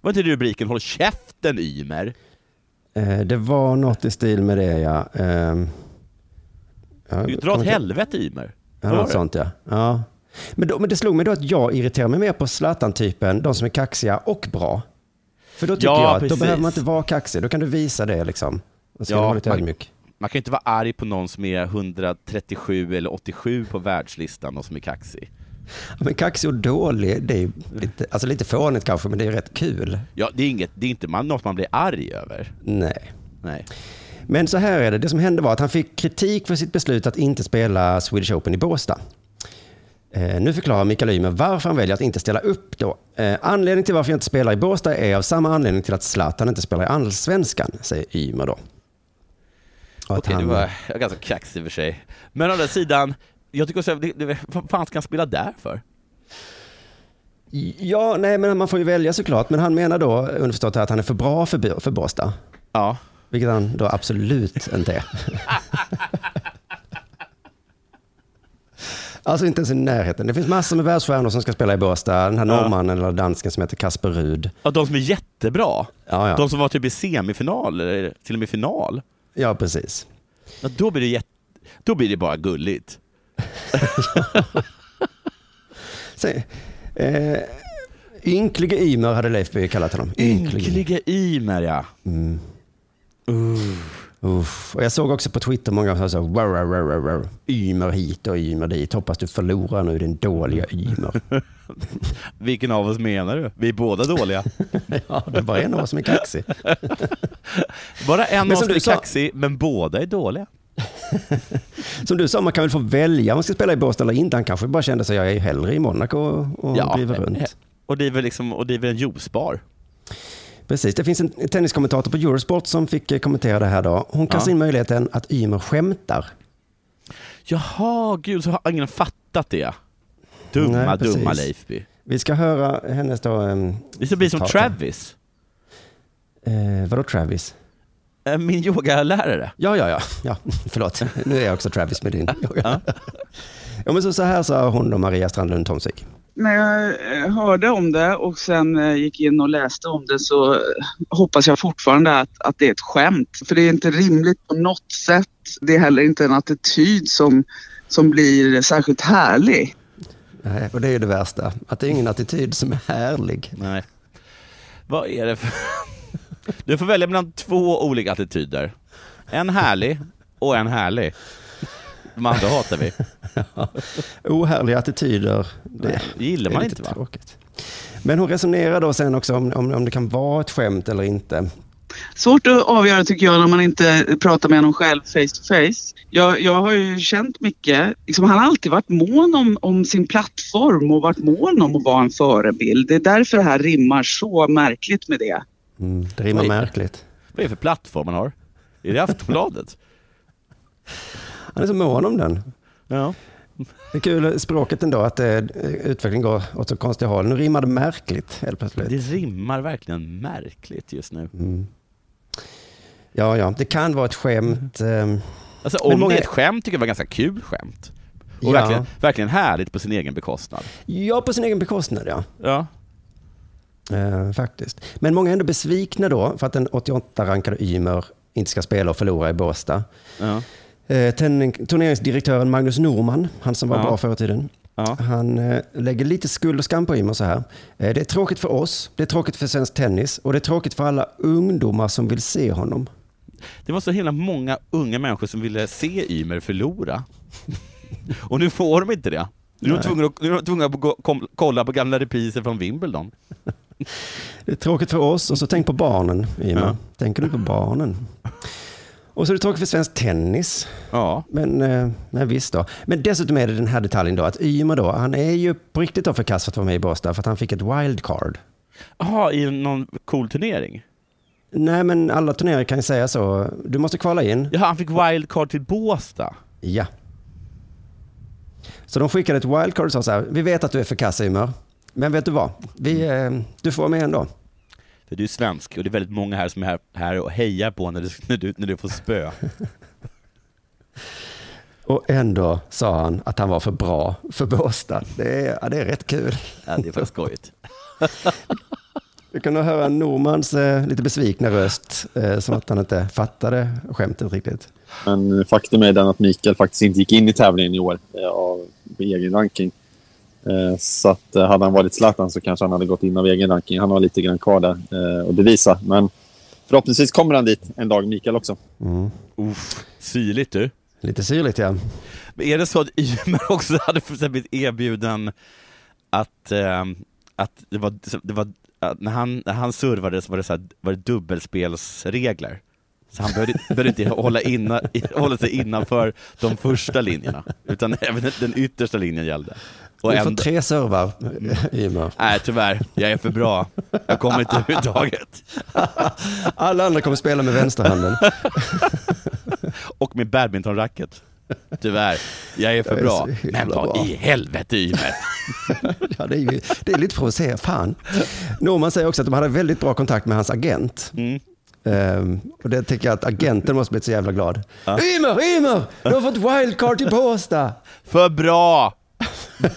Var inte det rubriken Håll käften Ymer? Eh, Det var något i stil med det, ja. Ehm, ja, Dra åt helvete Ymer. Ja, något sånt ja. ja. Men, då, men det slog mig då att jag irriterar mig mer på Zlatan-typen, de som är kaxiga och bra. För då tycker Ja, jag att precis. då behöver man inte vara kaxig, då kan du visa det liksom. Och så vara lite man, ödmjuk. man kan inte vara arg på någon som är 137 eller 87 på världslistan och som är kaxig. Men kaxig och dålig, det är lite, alltså lite fånigt kanske, men det är rätt kul. Ja, det är, inget, det är inte man, något man blir arg över. Nej. Nej. Men så här är det, det som hände var att han fick kritik för sitt beslut att inte spela Swedish Open i Båstad. Eh, nu förklarar Mikael Ymer varför han väljer att inte ställa upp då. Eh, anledningen till varför jag inte spelar i Båstad är av samma anledning till att Zlatan inte spelar i Allsvenskan, säger Ymer då. Okej, det han- jag var ganska kaxig i och för sig. Men å andra sidan, jag tycker också, det, det, vad fan ska han spela där för? Ja, nej, men man får ju välja såklart. Men han menar då underförstått att han är för bra för, för Båstad. Ja. Vilket han då absolut inte är. <laughs> Alltså inte ens i närheten. Det finns massor med världsstjärnor som ska spela i Båstad. Den här Ja. norrmannen eller dansken som heter Kasper Rud. Ja, de som är jättebra. Ja, ja. De som var typ i semifinal, eller till och med final. Ja, precis. Ja, då, blir det jätte, då blir det bara gulligt. <laughs> Så, eh, ynklige Ymer hade Leif By kallat honom. Ynklige Ymer, ja. Mm. Uff. Och jag såg också på Twitter många som sa. Ymer hit och Ymer dit. Hoppas du förlorar nu din dåliga Ymer. <laughs> Vilken av oss menar du? Vi är båda dåliga. <laughs> ja, det är bara en av oss som är kaxig. Bara en av oss är kaxig, men båda är dåliga. <laughs> Som du sa, man kan väl få välja om man ska spela i Båstad eller inte. Han kanske bara kände sig, jag är hellre i Monaco och, och driver runt. Och driver, liksom, och driver en juicebar. Precis, det finns en tenniskommentator på Eurosport som fick eh, kommentera det här då. Hon kastar Ja. in möjligheten att Ymer skämtar. Jaha, gud, så har ingen fattat det. Dumma, Nej, dumma Leifby. Vi ska höra hennes då... Um, Det ska bli som Travis, Eh, vadå Travis? Eh, min yogalärare. Ja, ja, ja. ja. <laughs> Förlåt, nu är jag också Travis med din yoga. <laughs> ja, men så, så här sa hon då, Maria Strandlund Tomsvik. när jag eh, hörde om det och sen eh, gick in och läste om det så hoppas jag fortfarande att, att det är ett skämt. För det är inte rimligt på något sätt. Det är heller inte en attityd som som blir särskilt härlig. Nej, och det är ju det värsta. Att det är ingen attityd som är härlig. Nej. Vad är det för... Du får välja mellan två olika attityder. En härlig och en härlig. De andra hatar vi. Ohärliga attityder, det, Nej, det gillar man inte va? tråkigt. Men hon resonerar då sen också om, om, om det kan vara ett skämt eller inte. Svårt att avgöra tycker jag när man inte pratar med honom själv face to face. Jag, jag har ju känt mycket, liksom, han har alltid varit mån om, om sin plattform och varit mån om att vara en förebild. Det är därför det här rimmar så märkligt med det. Mm, det rimmar Oj. märkligt. Vad är det för plattform man har? Är det Aftonbladet? <laughs> Han är så mån om den. Ja. Det är kul språket ändå, att eh, utvecklingen går åt så konstiga håll. Nu rimmar det märkligt helt plötsligt. Det rimmar verkligen märkligt just nu. Mm. Ja, ja, det kan vara ett skämt. eh, Alltså Men om många- det är ett skämt tycker jag det var ganska kul skämt. Och Ja. verkligen, verkligen härligt på sin egen bekostnad. Ja, på sin egen bekostnad ja. Ja. Eh, faktiskt. Men många är ändå besvikna då för att den 88-rankade Ymer inte ska spela och förlora i Båstad. Ja. Eh, ten- turneringsdirektören Magnus Norman, han som var Ja. bra förr i tiden, Ja. han eh, lägger lite skuld och skam på Ymer så här. Eh, det är tråkigt för oss, det är tråkigt för svensk tennis och det är tråkigt för alla ungdomar som vill se honom. Det var så himla många unga människor som ville se Ymer förlora. Och nu får de inte det. Nu är de tvungna att, nu är de tvungna att gå- kom, kolla på gamla repriser från Wimbledon. Det är tråkigt för oss och så tänk på barnen, Ymer. Ja. Tänker du på barnen? Och så är det tråkigt för svensk tennis. Ja. Men, eh, men visst då. Men dessutom är det den här detaljen då, att Ymer då, han är ju på riktigt då för kass för att vara med i Båstad, för att han fick ett wildcard. Jaha, i någon cool turnering? Nej, men alla turneringar kan ju säga så. Du måste kvala in. Jaha, han fick wildcard till Båstad? Ja. Så de skickade ett wildcard och sa så här, vi vet att du är för kass Ymer, men vet du vad? Vi, eh, du får vara med ändå. För du är svensk och det är väldigt många här som är här, här och hejar på när du, när, du, när du får spö. <laughs> Och ändå sa han att han var för bra för Båstad. Det är, ja, det är rätt kul. Ja, det är faktiskt skojigt. <laughs> Vi kunde höra Normans eh, lite besvikna röst, eh, som att han inte fattade skämtet riktigt. Men faktum är den att Mikael faktiskt inte gick in i tävlingen i år eh, av egen ranking. Eh, Så att eh, hade han varit Zlatan så kanske han hade gått in av egen ranking. Han har lite grann kvar där eh, att bevisa. Men förhoppningsvis kommer han dit en dag, Mikael också. Mm. Uff, syrligt du. Lite syrligt ja. Men är det så att Ymer också <laughs> hade blivit erbjuden att, eh, att det var, det var att när, han, när han servade så var det, så här, var det dubbelspelsregler. Så han behövde, <laughs> behövde inte hålla, inna, <laughs> hålla sig innanför de första linjerna, utan även den yttersta linjen gällde. Och Du får ändå- tre servar, Ymer. Nej tyvärr, jag är för bra. Jag kommer inte överhuvudtaget. <laughs> Alla andra kommer spela med vänsterhanden. <laughs> Och med badmintonracket. Tyvärr, jag är för Jag är bra. Men vad bra. i helvete Ymer? <laughs> Ja, det, är ju, det är lite provocerande. Fan. Norman säger också att de hade väldigt bra kontakt med hans agent. Mm. Ehm, och det tycker jag att agenten måste blivit så jävla glad. Ymer, Ymer! Du har fått wildcard till Båstad! För bra! <laughs>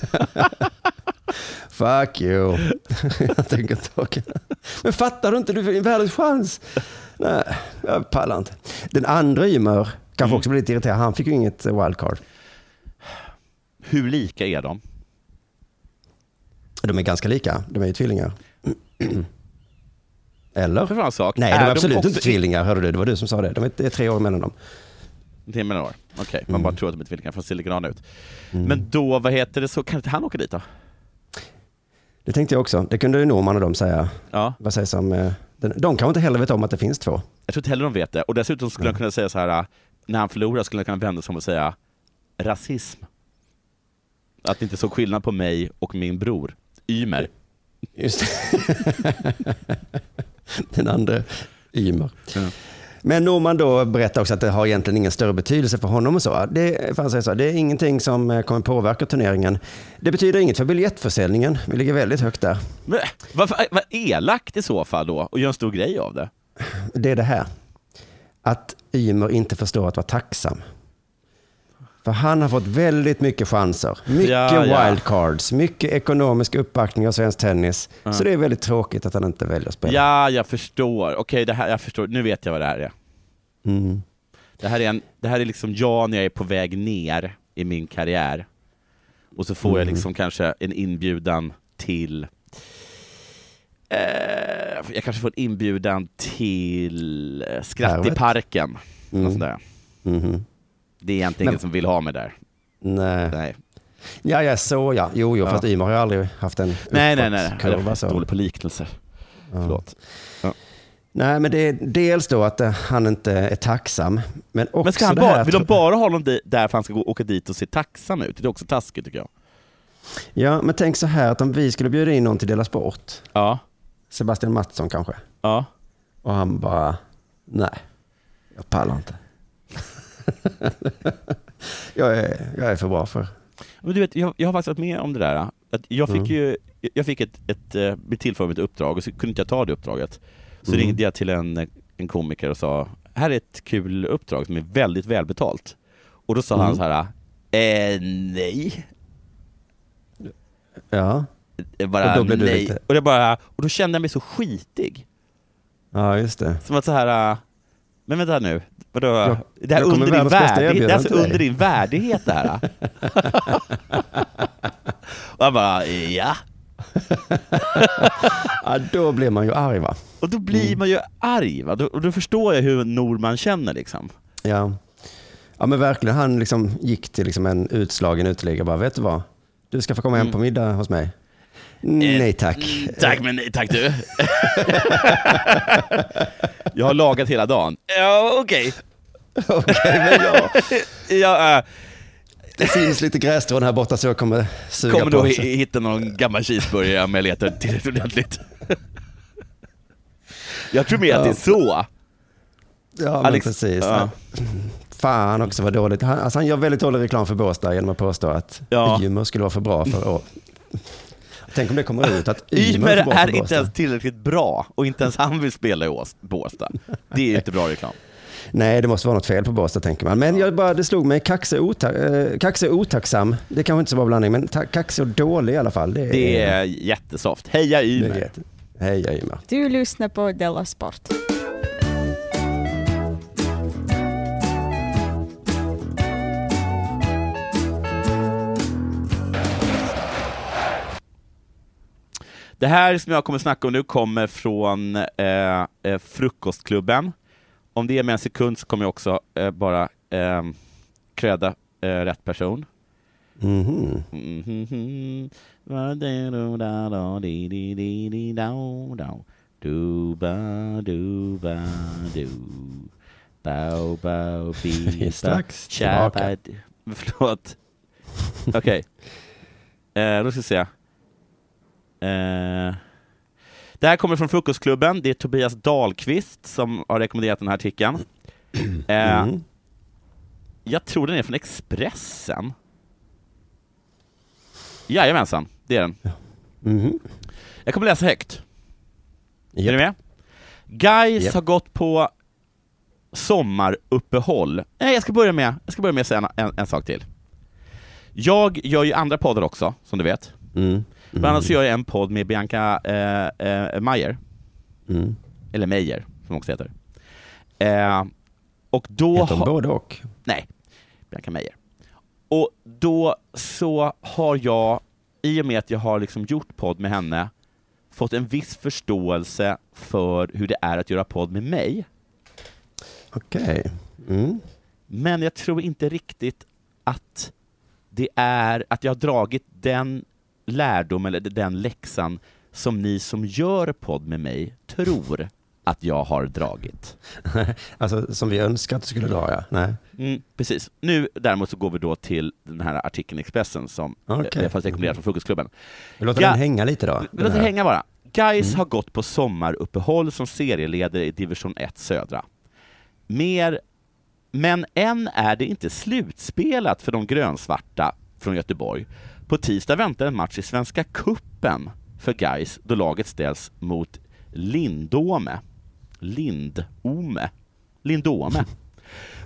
Fuck you. <laughs> jag tänker inte. Men fattar du inte? Du är världens chans. Nej, jag pallar inte. Den andra Ymer kanske också blir lite irriterad. Han fick ju inget wildcard. Hur lika är de? De är ganska lika. De är ju tvillingar. <clears throat> Eller? För fan sak. Nej, de Är är de absolut också- inte tvillingar. Hörde du? Det var du som sa det. De är tre år mellan dem. Det är mellan år. Okej, man Mm. bara tror att de är tvillingar från Silicon ut. Men då, vad heter det, så kan inte han åka dit då? Det tänkte jag också. Det kunde ju Norman och de säga. Ja. Vad sägs om... eh, de kanske inte heller vet om att det finns två. Jag tror inte heller de vet det. Och dessutom skulle han kunna säga så här, äh, när han förlorar skulle han kunna vända sig om och säga rasism. Att det inte såg skillnad på mig och min bror, Ymer. Just. <laughs> Den andra Ymer. Ja. Men Norman då berättar också att det har egentligen ingen större betydelse för honom och så. Det, för så, det är ingenting som eh, kommer påverka turneringen. Det betyder inget för biljettförsäljningen. Vi ligger väldigt högt där. Men, vad, vad elakt i så fall då, och gör en stor grej av det. Det är det här. Att Ymer inte förstår att vara tacksam. För han har fått väldigt mycket chanser. Mycket Ja, ja. wildcards, mycket ekonomisk uppbackning av svensk tennis. Ja. Så det är väldigt tråkigt att han inte väljer att spela. Ja, jag förstår. Okej, det här, jag förstår. Nu vet jag vad det här är. Mm. Det här är, en, det här är liksom jag när jag är på väg ner i min karriär. Och så får jag Mm. liksom kanske en inbjudan till eh, jag kanske får en inbjudan till eh, Skratt i parken. Mm. Sådär. Mhm. Det är egentligen ingen som vill ha mig där. Nej. Nej. Ja, ja, så ja. Jo, jo, Ja. fast Ymar har ju aldrig haft en Nej, nej, nej. Jag uppåtkurva är så. dålig på liknelser. Förlåt. Ja. Nej, men det är dels då att eh, han inte är tacksam, men också Men ska han bara, vill de bara ha honom där för att han ska gå, åka dit och se tacksam ut? Det är också taskigt tycker jag. Ja, men tänk så här att om vi skulle bjuda in någon till Dela Sport, Ja. Sebastian Mattsson kanske, Ja. och han bara, nej, jag pallar inte. <laughs> jag, är, jag är för bra för. Men du vet, jag, jag har faktiskt varit med om det där. Att jag fick Mm. ju jag fick ett, ett, eh, ett uppdrag och så kunde inte jag ta det uppdraget. Så Mm. ringde jag till en, en komiker och sa, här är ett kul uppdrag som är väldigt välbetalt. Och då sa han Mm. så här, eh, nej. Ja, Bara Och då blev du nej. lite- Och, det bara, och då kände jag mig så skitig. ja just det. Som att så här, men vänta nu, vadå? Jag- det här jag under din, värdighet, det är alltså under din värdighet det här. <laughs> och jag bara, ja. <laughs> Ja, då blir man ju arg va? Och då blir man ju arg, va? Då, och då förstår jag hur Norman känner liksom. Ja. ja, men verkligen. Han liksom gick till liksom en utslagen uteliggare och bara, vet du vad? Du ska få komma hem på middag hos mig. Nej tack. Mm, tack men nej tack du. <laughs> jag har lagat hela dagen. Ja, okej. <laughs> Okej, men ja. <laughs> Jag äh, Det finns lite grässtrån här borta så jag kommer suga kommer på. då hi- hitta någon gammal cheeseburgare om jag letar tillräckligt ordentligt. jag tror mer att det är så. Ja, men Alex- precis. ja. Fan också vad dåligt. Han, alltså han gör väldigt dålig reklam för Båstad genom att påstå att Ja. Ymer skulle vara för bra för. Tänk om det kommer ut att Ymer är är inte ens tillräckligt bra och inte ens han vill spela i Ås- Båstad. Det är ju inte bra reklam. Nej, det måste vara något fel på Båstad tänker man. Men jag bara, det slog mig, kaxig och ota- eh, otacksam. Det är kanske inte så bra blandning, men kaxig och dålig i alla fall. Det, Det är jättesoft. Heja är Ymer! Heja Ymer. Du lyssnar på Della Sport. Det här som jag kommer snacka om nu kommer från eh, eh, Frukostklubben. Om det är med en sekund så kommer jag också eh, bara eh, kröda eh, rätt person. Mhm. Mhm. Du-ba, du-ba, du. Bi, ba, strax tillbaka. ba, Förlåt. Okej. Eh, då ska vi se. Eh, det här kommer från Frukostklubben. Det är Tobias Dahlqvist som har rekommenderat den här artikeln. <clears throat> Eh, Mm. Jag tror den är från Expressen. Jajamensan, det är den. Mhm. Jag kommer läsa högt. Är Japp. du med? Guys Japp. har gått på sommaruppehåll. Nej, jag ska börja med, jag ska börja med att säga en, en, en sak till. Jag gör ju andra poddar också, som du vet. Mm. Bland annat så gör jag en podd med Bianca eh, eh, Mayer, Mm. eller Meyer, som hon också heter. Eh, och då Heter har- både och? Nej, Bianca Meijer. Och då så har jag, i och med att jag har liksom gjort podd med henne, fått en viss förståelse för hur det är att göra podd med mig. Okej. Mm. Men jag tror inte riktigt att det är att jag har dragit den lärdom eller den läxan som ni som gör podd med mig tror att jag har dragit. <laughs> alltså som vi önskar att du skulle dra ja. Nej. Mm, precis. Nu däremot så går vi då till den här artikeln i Expressen som Okej. okay. fast rekommenderat från Frukostklubben. Vi låter Ga- den hänga lite då. Vi den låter här. hänga bara. Guys Mm. har gått på sommaruppehåll som serieledare i division 1 södra. Mer, men än är det inte slutspelat för de grönsvarta från Göteborg. På tisdag väntar en match i Svenska Kuppen för Gais då laget ställs mot Lindome. Lindome. Lindome.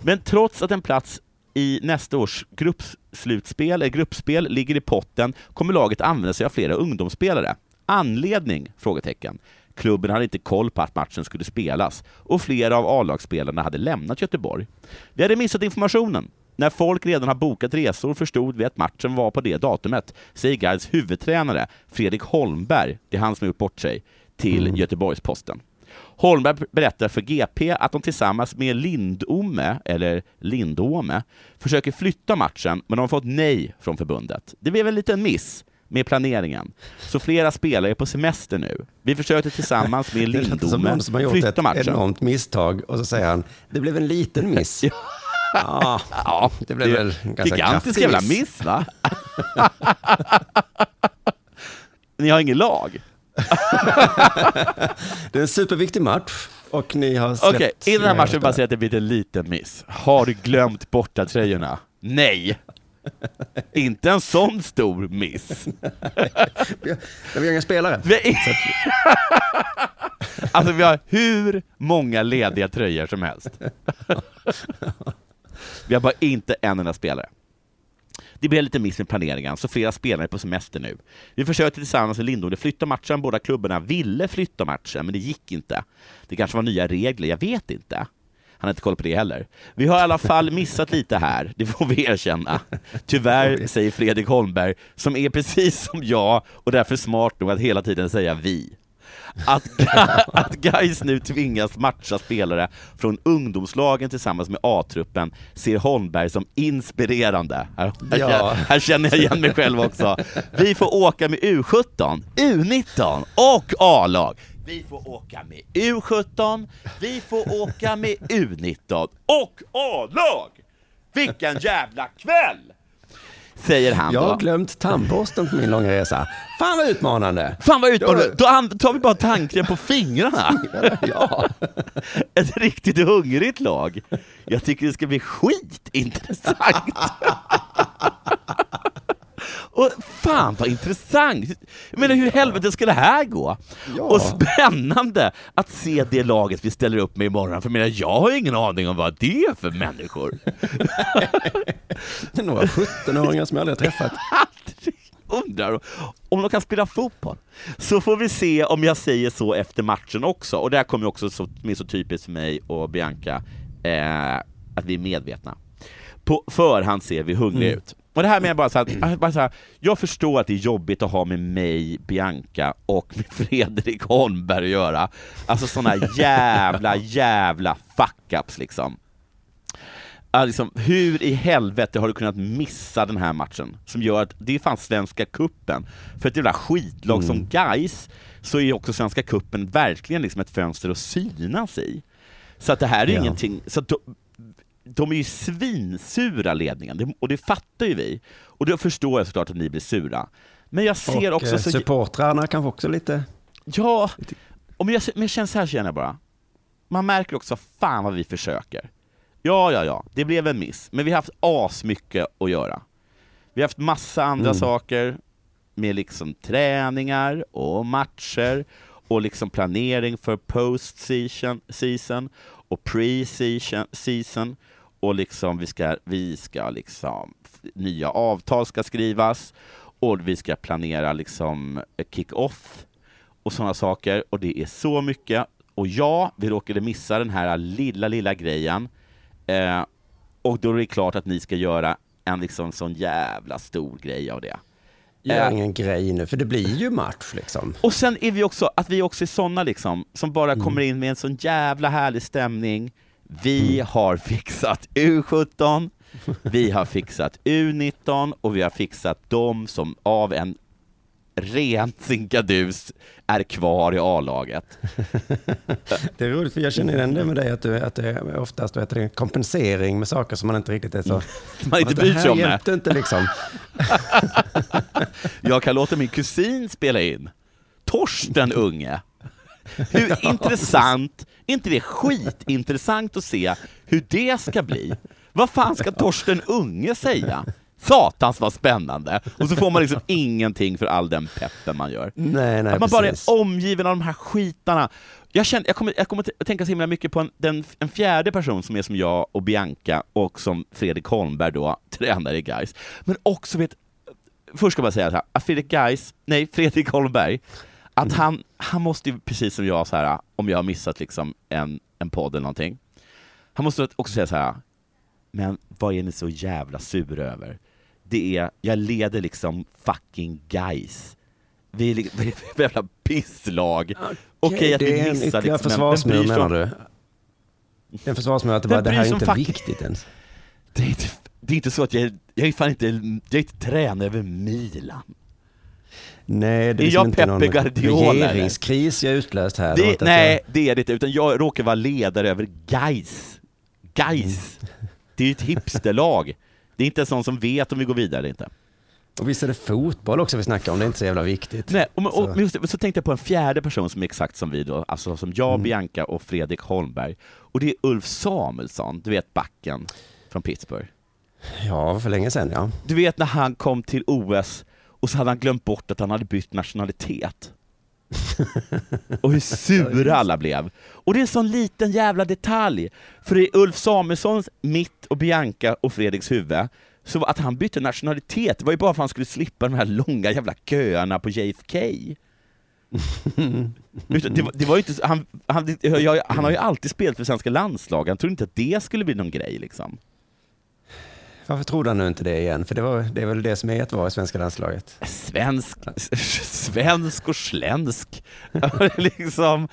Men trots att en plats i nästa års gruppslutspel, eller eh, gruppspel ligger i potten kommer laget använda sig av flera ungdomsspelare. Anledning? Frågetecken. Klubben hade inte koll på att matchen skulle spelas och flera av A-lagsspelarna hade lämnat Göteborg. Vi hade missat informationen. När folk redan har bokat resor förstod vi att matchen var på det datumet, säger Gais huvudtränare Fredrik Holmberg, det är han som har gjort bort sig, till Göteborgs-Posten. Holmberg berättar för GP att de tillsammans med Lindome, eller Lindome, försöker flytta matchen, men de har fått nej från förbundet. Det blev en liten miss med planeringen. Så flera spelare är på semester nu. Vi försökte tillsammans med <laughs> Det låter som Lindome någon som har gjort flytta ett matchen. enormt misstag och så säger han, det blev en liten miss. <laughs> ja, Ja, det blev väl en ganska gigantisk jävla miss. miss va? <laughs> Ni har ingen lag? <laughs> Det är en superviktig match och ni har släppt... Okej, i den här matchen vill jag bara det. säga att det blivit en liten miss. Har du glömt borta tröjorna? Nej! <laughs> Inte en sån stor miss. Vi har inga spelare. Vi... alltså vi har hur många lediga tröjor som helst. Vi har bara inte en enda spelare. Det blev lite miss med planeringen, så flera spelare är på semester nu. Vi försökte tillsammans med Lindome flytta matchen, båda klubbarna ville flytta matchen, men det gick inte. Det kanske var nya regler, jag vet inte. Han har inte koll på det heller. Vi har i alla fall missat lite här, det får vi erkänna. Tyvärr, säger Fredrik Holmberg, som är precis som jag och därför smart nog att hela tiden säga vi. Att, <laughs> att Gais nu tvingas matcha spelare från ungdomslagen tillsammans med A-truppen ser Holmberg som inspirerande. Här, Ja. här känner jag igen mig själv också. Vi får åka med U17, U19 och A-lag. Vi får åka med U17, vi får åka med U19 och A-lag! Vilken jävla kväll! Säger han Jag då. har glömt tandborsten på min långa resa. Fan vad utmanande! Fan vad utmanande! Då tar vi bara tanken på fingrarna. <laughs> Ja. <laughs> Ett riktigt hungrigt lag. Jag tycker det ska bli skitintressant. <laughs> Och fan vad intressant! Jag menar hur i helvete ska det här gå? Och spännande att se det laget vi ställer upp med imorgon, för jag, menar, jag har ingen aning om vad det är för människor. Det är några 17-åringar som jag aldrig har träffat. <laughs> Undrar om de kan spela fotboll. Så får vi se om jag säger så efter matchen också. Och det här kommer också så, som är så typiskt för mig och Bianca, eh, att vi är medvetna. På förhand ser vi hungriga Mm. ut. Och det här med bara så här, bara så här, jag förstår att det är jobbigt att ha med mig, Bianca och med Fredrik Holmberg att göra. Alltså sådana jävla, jävla fuck-ups liksom. Liksom, hur i helvete har du kunnat missa den här matchen? Som gör att, det är fan Svenska Kuppen För ett jävla skitlag Mm. som Guys så är ju också Svenska Kuppen verkligen liksom ett fönster att synas i. Så att det här är Ja. ingenting, så att de, är ju svinsura ledningen, och det fattar ju vi. Och då förstår jag såklart att ni blir sura. Men jag ser och också eh, så... supportrarna kanske också lite... Ja, men jag, men jag känner så här känner jag bara. Man märker också, fan vad vi försöker. Ja, ja, ja, det blev en miss, men vi har haft asmycket att göra. Vi har haft massa andra Mm. saker med liksom träningar och matcher och liksom planering för post-season season och pre-season season och liksom vi ska, vi ska liksom, nya avtal ska skrivas och vi ska planera liksom kick-off och sådana saker och det är så mycket. Och ja, vi råkade missa den här lilla, lilla grejen eh, och då är det klart att ni ska göra en liksom sån jävla stor grej av det. Gör Eh, ingen grej nu, för det blir ju match liksom. och sen är vi också, att vi också är såna liksom, som bara Mm. kommer in med en sån jävla härlig stämning. Vi har fixat U17, vi har fixat U19 och vi har fixat dem som av en ren sinkadus är kvar i A-laget. Det är roligt, för jag känner igen det med dig, att, du, att det är oftast du, kompensering med saker som man inte riktigt är så... Man inte bryr sig Det om här det. hjälpte inte liksom. <laughs> Jag kan låta min kusin spela in. Torsten Unge. Hur <laughs> intressant, är inte det skitintressant att se hur det ska bli? Vad fan ska Torsten Unge säga? Satans vad spännande! Och så får man liksom ingenting för all den peppen man gör. Nej, nej, att man bara precis. är omgiven av de här skitarna. Jag, känner, jag, kommer, jag kommer att tänka så himla mycket på en, den, en fjärde person som är som jag och Bianca och som Fredrik Holmberg då, tränare i Gais. Men också vet, först ska jag bara säga så här, att Fredrik Gais, nej Fredrik Holmberg, att han, han måste ju precis som jag så här, om jag har missat liksom en, en podd eller någonting, han måste också säga så här, Men vad är ni så jävla sura över? Det är, jag leder liksom fucking guys. Vi är li- <laughs> vi är jävla pisslag. Okej att det vi missar liksom, men- försvarsmur men menar du? Det är en försvarsmur att det, bara, det här är inte fucking- viktigt ens. Det är, inte, det är inte så att jag, jag är fan inte, jag är inte tränare över Milan. Nej, det Är är, jag liksom inte någon Pepe Guardiola, eller? regeringskris jag utlöst här. Det inte nej, det är det inte, utan jag råkar vara ledare över guys. Guys. Mm. Det är ju ett hipsterlag. Det är inte en sån som vet om vi går vidare eller inte. Jag, och visst är det fotboll också vi snackar om, det är inte så jävla viktigt. Nej, och, och, Så. just, det, så tänkte jag på en fjärde person som är exakt som vi då, alltså som jag, Mm. Bianca och Fredrik Holmberg. Och det är Ulf Samuelsson, du vet backen från Pittsburgh. Ja, för länge sedan ja. Du vet när han kom till OS och så hade han glömt bort att han hade bytt nationalitet. <laughs> och hur sura alla blev. Och det är en sån liten jävla detalj. För i Ulf Samuelssons, mitt och Bianca och Fredriks huvud, så att han bytte nationalitet, det var ju bara för att han skulle slippa de här långa jävla köerna på JFK. <laughs> Det, var- det var inte, han, han, jag, han har ju alltid spelat för svenska landslaget, han trodde inte att det skulle bli någon grej liksom. Varför trodde han nu inte det igen? För det, var, det är väl det som är att vara i svenska landslaget. Svensk, svensk och slensk. <laughs> liksom,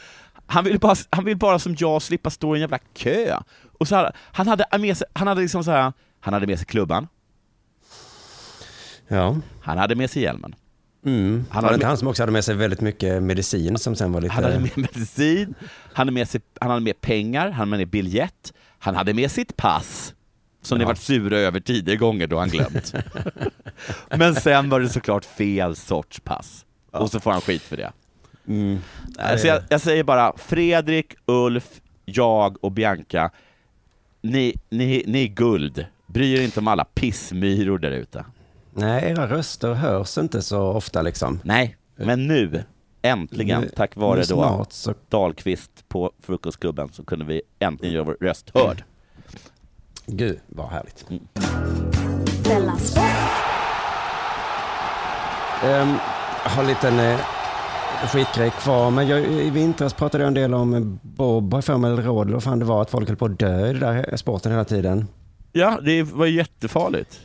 han, vill bara, han vill bara som jag slippa stå i en jävla kö. Och så här, han hade med sig, han hade liksom så här, han hade med sig klubban. Ja. Han hade med sig hjälmen. Mm. Han var inte med- han som också hade med sig väldigt mycket medicin som sen var lite... Han hade med medicin, han hade med, sig, han hade med pengar, han hade med biljett, han hade med sitt pass. Som ni varit sura över tidigare gånger då han glömt. <laughs> Men sen var det såklart fel sorts pass. Och så får han skit för det. Mm. Alltså jag, jag säger bara, Fredrik, Ulf, jag och Bianca, ni, ni, ni är guld. Bry er inte om alla pissmyror där ute. Nej, era röster hörs inte så ofta liksom. Nej, men nu, äntligen, Nu- tack vare då så- Dahlqvist på Frukostklubben, så kunde vi äntligen göra vår röst hörd. Gud, vad härligt. Sport. Um, jag har en liten eh, skitgrej kvar, men jag, i vintras pratade jag en del om Bob, har jag för mig, eller råd, vad fan det var, att folk höll på att dö i den där sporten hela tiden. Ja, det var jättefarligt.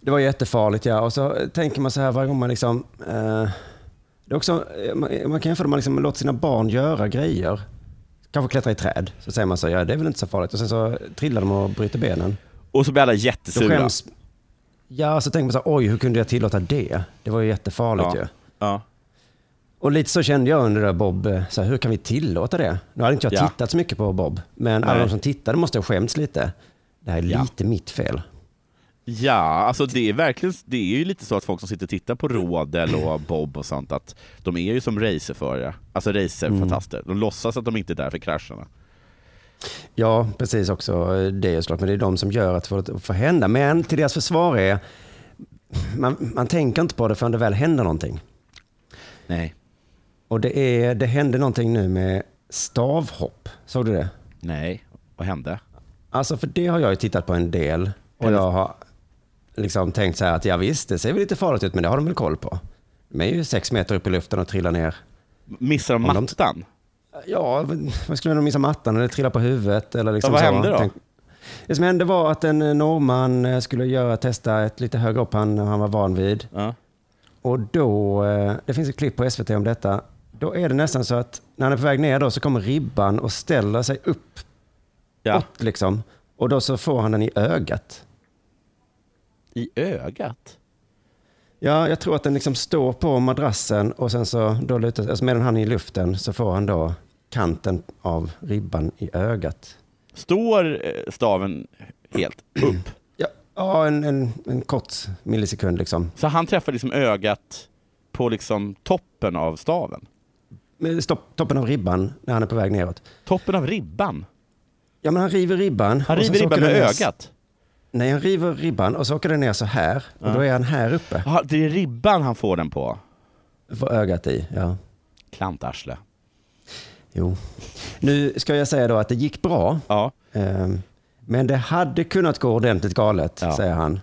Det var jättefarligt ja, och så tänker man så här varje gång man liksom, eh, det är också, eh, man, man kan jämföra man liksom låter sina barn göra grejer. Kanske klättra i träd, så säger man så, ja det är väl inte så farligt. Och sen så trillar de och bryter benen. Och så blir alla Då jättesura. skäms, ja, så tänker man så här, oj hur kunde jag tillåta det? Det var ju jättefarligt Ja. ju. Ja. Och lite så kände jag under det där Bob, eh, så här, hur kan vi tillåta det? Nu hade inte jag Ja. tittat så mycket på Bob, men alla Nej. de som tittade måste ha skämts lite. Det här är lite mitt fel. Ja, alltså det är verkligen, det är ju lite så att folk som sitter och tittar på Rådel och <clears throat> Bob och sånt, att de är ju som racerförare, alltså racerfantaster. De låtsas att de inte är där för krascherna. Ja, precis också eh, det är såklart, men det är de som gör att det får hända. Men till deras försvar är, man, man tänker inte på det förrän det väl händer någonting. Nej. Och det, är, det hände någonting nu med stavhopp, såg du det? Nej, vad hände? Alltså för det har jag ju tittat på en del och jag har liksom tänkt så här att ja visst, det ser väl lite farligt ut men det har de väl koll på. De är ju sex meter upp i luften och trillar ner. Missar de mattan? Ja, vad skulle de missa mattan eller trilla på huvudet eller liksom Ja, vad så. hände då? Tänk- Det som hände var att en eh, norrman eh, skulle göra, testa ett lite högre upp han, han var van vid. Ja. Och då, eh, det finns ett klipp på SVT om detta, då är det nästan så att när han är på väg ner då så kommer ribban och ställer sig upp. Ja. Åt, liksom. Och då så får han den i ögat. I ögat? Ja, jag tror att den liksom står på madrassen och sen så då lutar alltså medan han är i luften så får han då kanten av ribban i ögat. Står eh, staven helt upp? Ja, ja en, en, en kort millisekund liksom. Så han träffar liksom ögat på liksom toppen av staven? Stopp, toppen av ribban när han är på väg neråt. Toppen av ribban? Ja, men han river ribban. Han river ribban med ögat? Nej, han river ribban och så åker den ner så här. Och Ja. då är han här uppe. Jaha, det är ribban han får den på? Får ögat i, ja. Klantarsle. Jo. Nu ska jag säga då att det gick bra. Ja. Ehm, Men det hade kunnat gå ordentligt galet, Ja. säger han.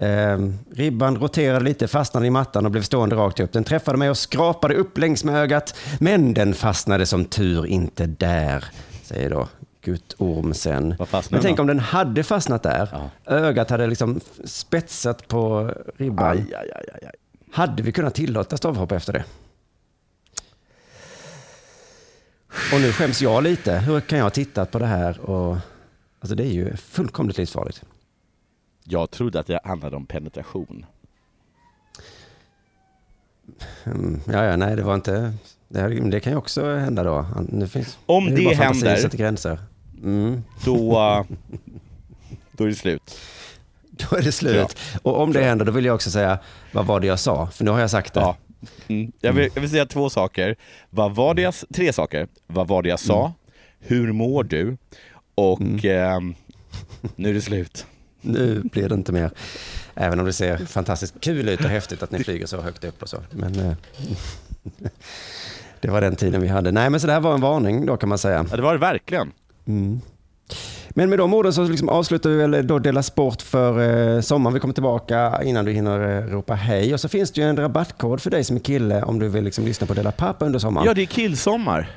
Ehm, ribban roterade lite, fastnade i mattan och blev stående rakt upp. Den träffade mig och skrapade upp längs med ögat, men den fastnade som tur inte där, säger då mörkutorm sen. fastnade Men tänk om den hade fastnat där. Ögat hade liksom spetsat på ribban. Aj, aj, aj, aj. Hade vi kunnat tillåta stavhopp efter det? Och nu skäms jag lite. Hur kan jag ha tittat på det här? Och, alltså det är ju fullkomligt livsfarligt. Jag trodde att det handlade om penetration. Mm, ja, ja, nej, det var inte... Det, här, det kan ju också hända då. Finns, Om det fantasin händer- gränser. Mm. Då, då är det slut. Då är det slut. Och om det händer, då vill jag också säga, vad var det jag sa? För nu har jag sagt det. Ja. Mm. Jag, vill, jag vill säga två saker. Vad var det jag, tre saker. Vad var det jag sa? Mm. Hur mår du? Och ehm, nu är det slut. Nu blir det inte mer. Även om det ser fantastiskt kul ut och häftigt att ni flyger så högt upp och så. Men eh, <laughs> det var den tiden vi hade. Nej, men så det här var en varning då kan man säga. Ja, det var det verkligen. Mm. Men med de orden så liksom avslutar vi väl då Dela Sport för eh, sommaren. Vi kommer tillbaka innan du hinner eh, ropa hej. Och så finns det ju en rabattkod för dig som är kille om du vill liksom lyssna på Dela Pappa under sommaren. Ja, det är killsommar.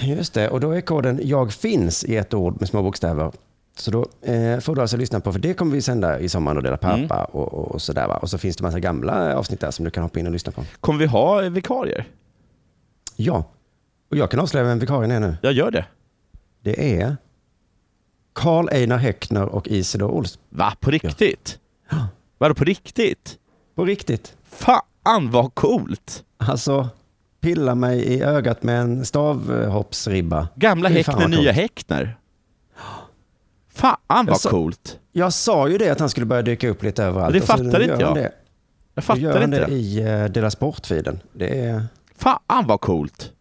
Just det, och då är koden jag finns i ett ord med små bokstäver. Så då eh, får du alltså lyssna på, för det kommer vi sända i sommaren och dela pappa Mm. och, och, och sådär va. Och så finns det massa gamla avsnitt där som du kan hoppa in och lyssna på. Kommer vi ha vikarier? Ja, och jag kan avslöja vem vikarien är nu. Jag gör det. Det är Karl Einar Häckner och Isidor Olsson. Va? På riktigt? Vadå på riktigt? På riktigt. Fan vad coolt! Alltså, pilla mig i ögat med en stavhoppsribba. Gamla Häckner, nya. Häckner. Fan vad Jag sa- coolt! Jag sa ju det att han skulle börja dyka upp lite överallt. Det och så fattade inte jag. Det. Jag fattar gör inte det det. i uh, Dela Sport-feeden. Det är... Fan vad coolt!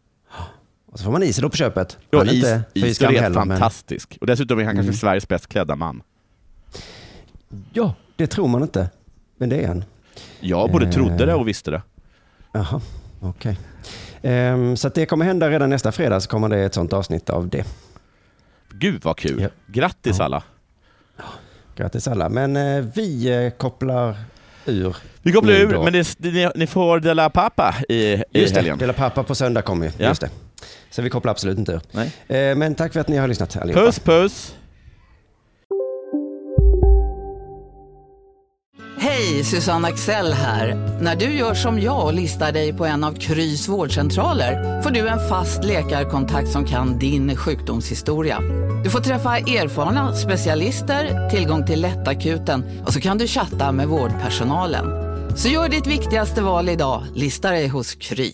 Och så får man Isidor på köpet. Ja, Han är is, inte skam är helt heller, men- fantastisk. Och dessutom är han kanske Mm. Sveriges bäst klädda man. Ja, det tror man inte. Men det är han. Jag både Eh. trodde det och visste det. Jaha, okej. Ehm, så att det kommer hända redan nästa fredag så kommer det ett sånt avsnitt av det. Gud vad kul! Grattis alla! Grattis alla. Men eh, vi eh, kopplar ur. Vi kopplar ur, då. men det, ni, ni får dela pappa i, i Just helgen. Dela pappa på söndag kommer ju. Ja. Just det. Så vi kopplar absolut inte ur. Nej. Eh, men tack för att ni har lyssnat allihopa. Puss puss! Hej, Susanne Axel här. När du gör som jag och listar dig på en av Krys vårdcentraler får du en fast läkarkontakt som kan din sjukdomshistoria. Du får träffa erfarna specialister, tillgång till lättakuten och så kan du chatta med vårdpersonalen. Så gör ditt viktigaste val idag, lista dig hos Kry.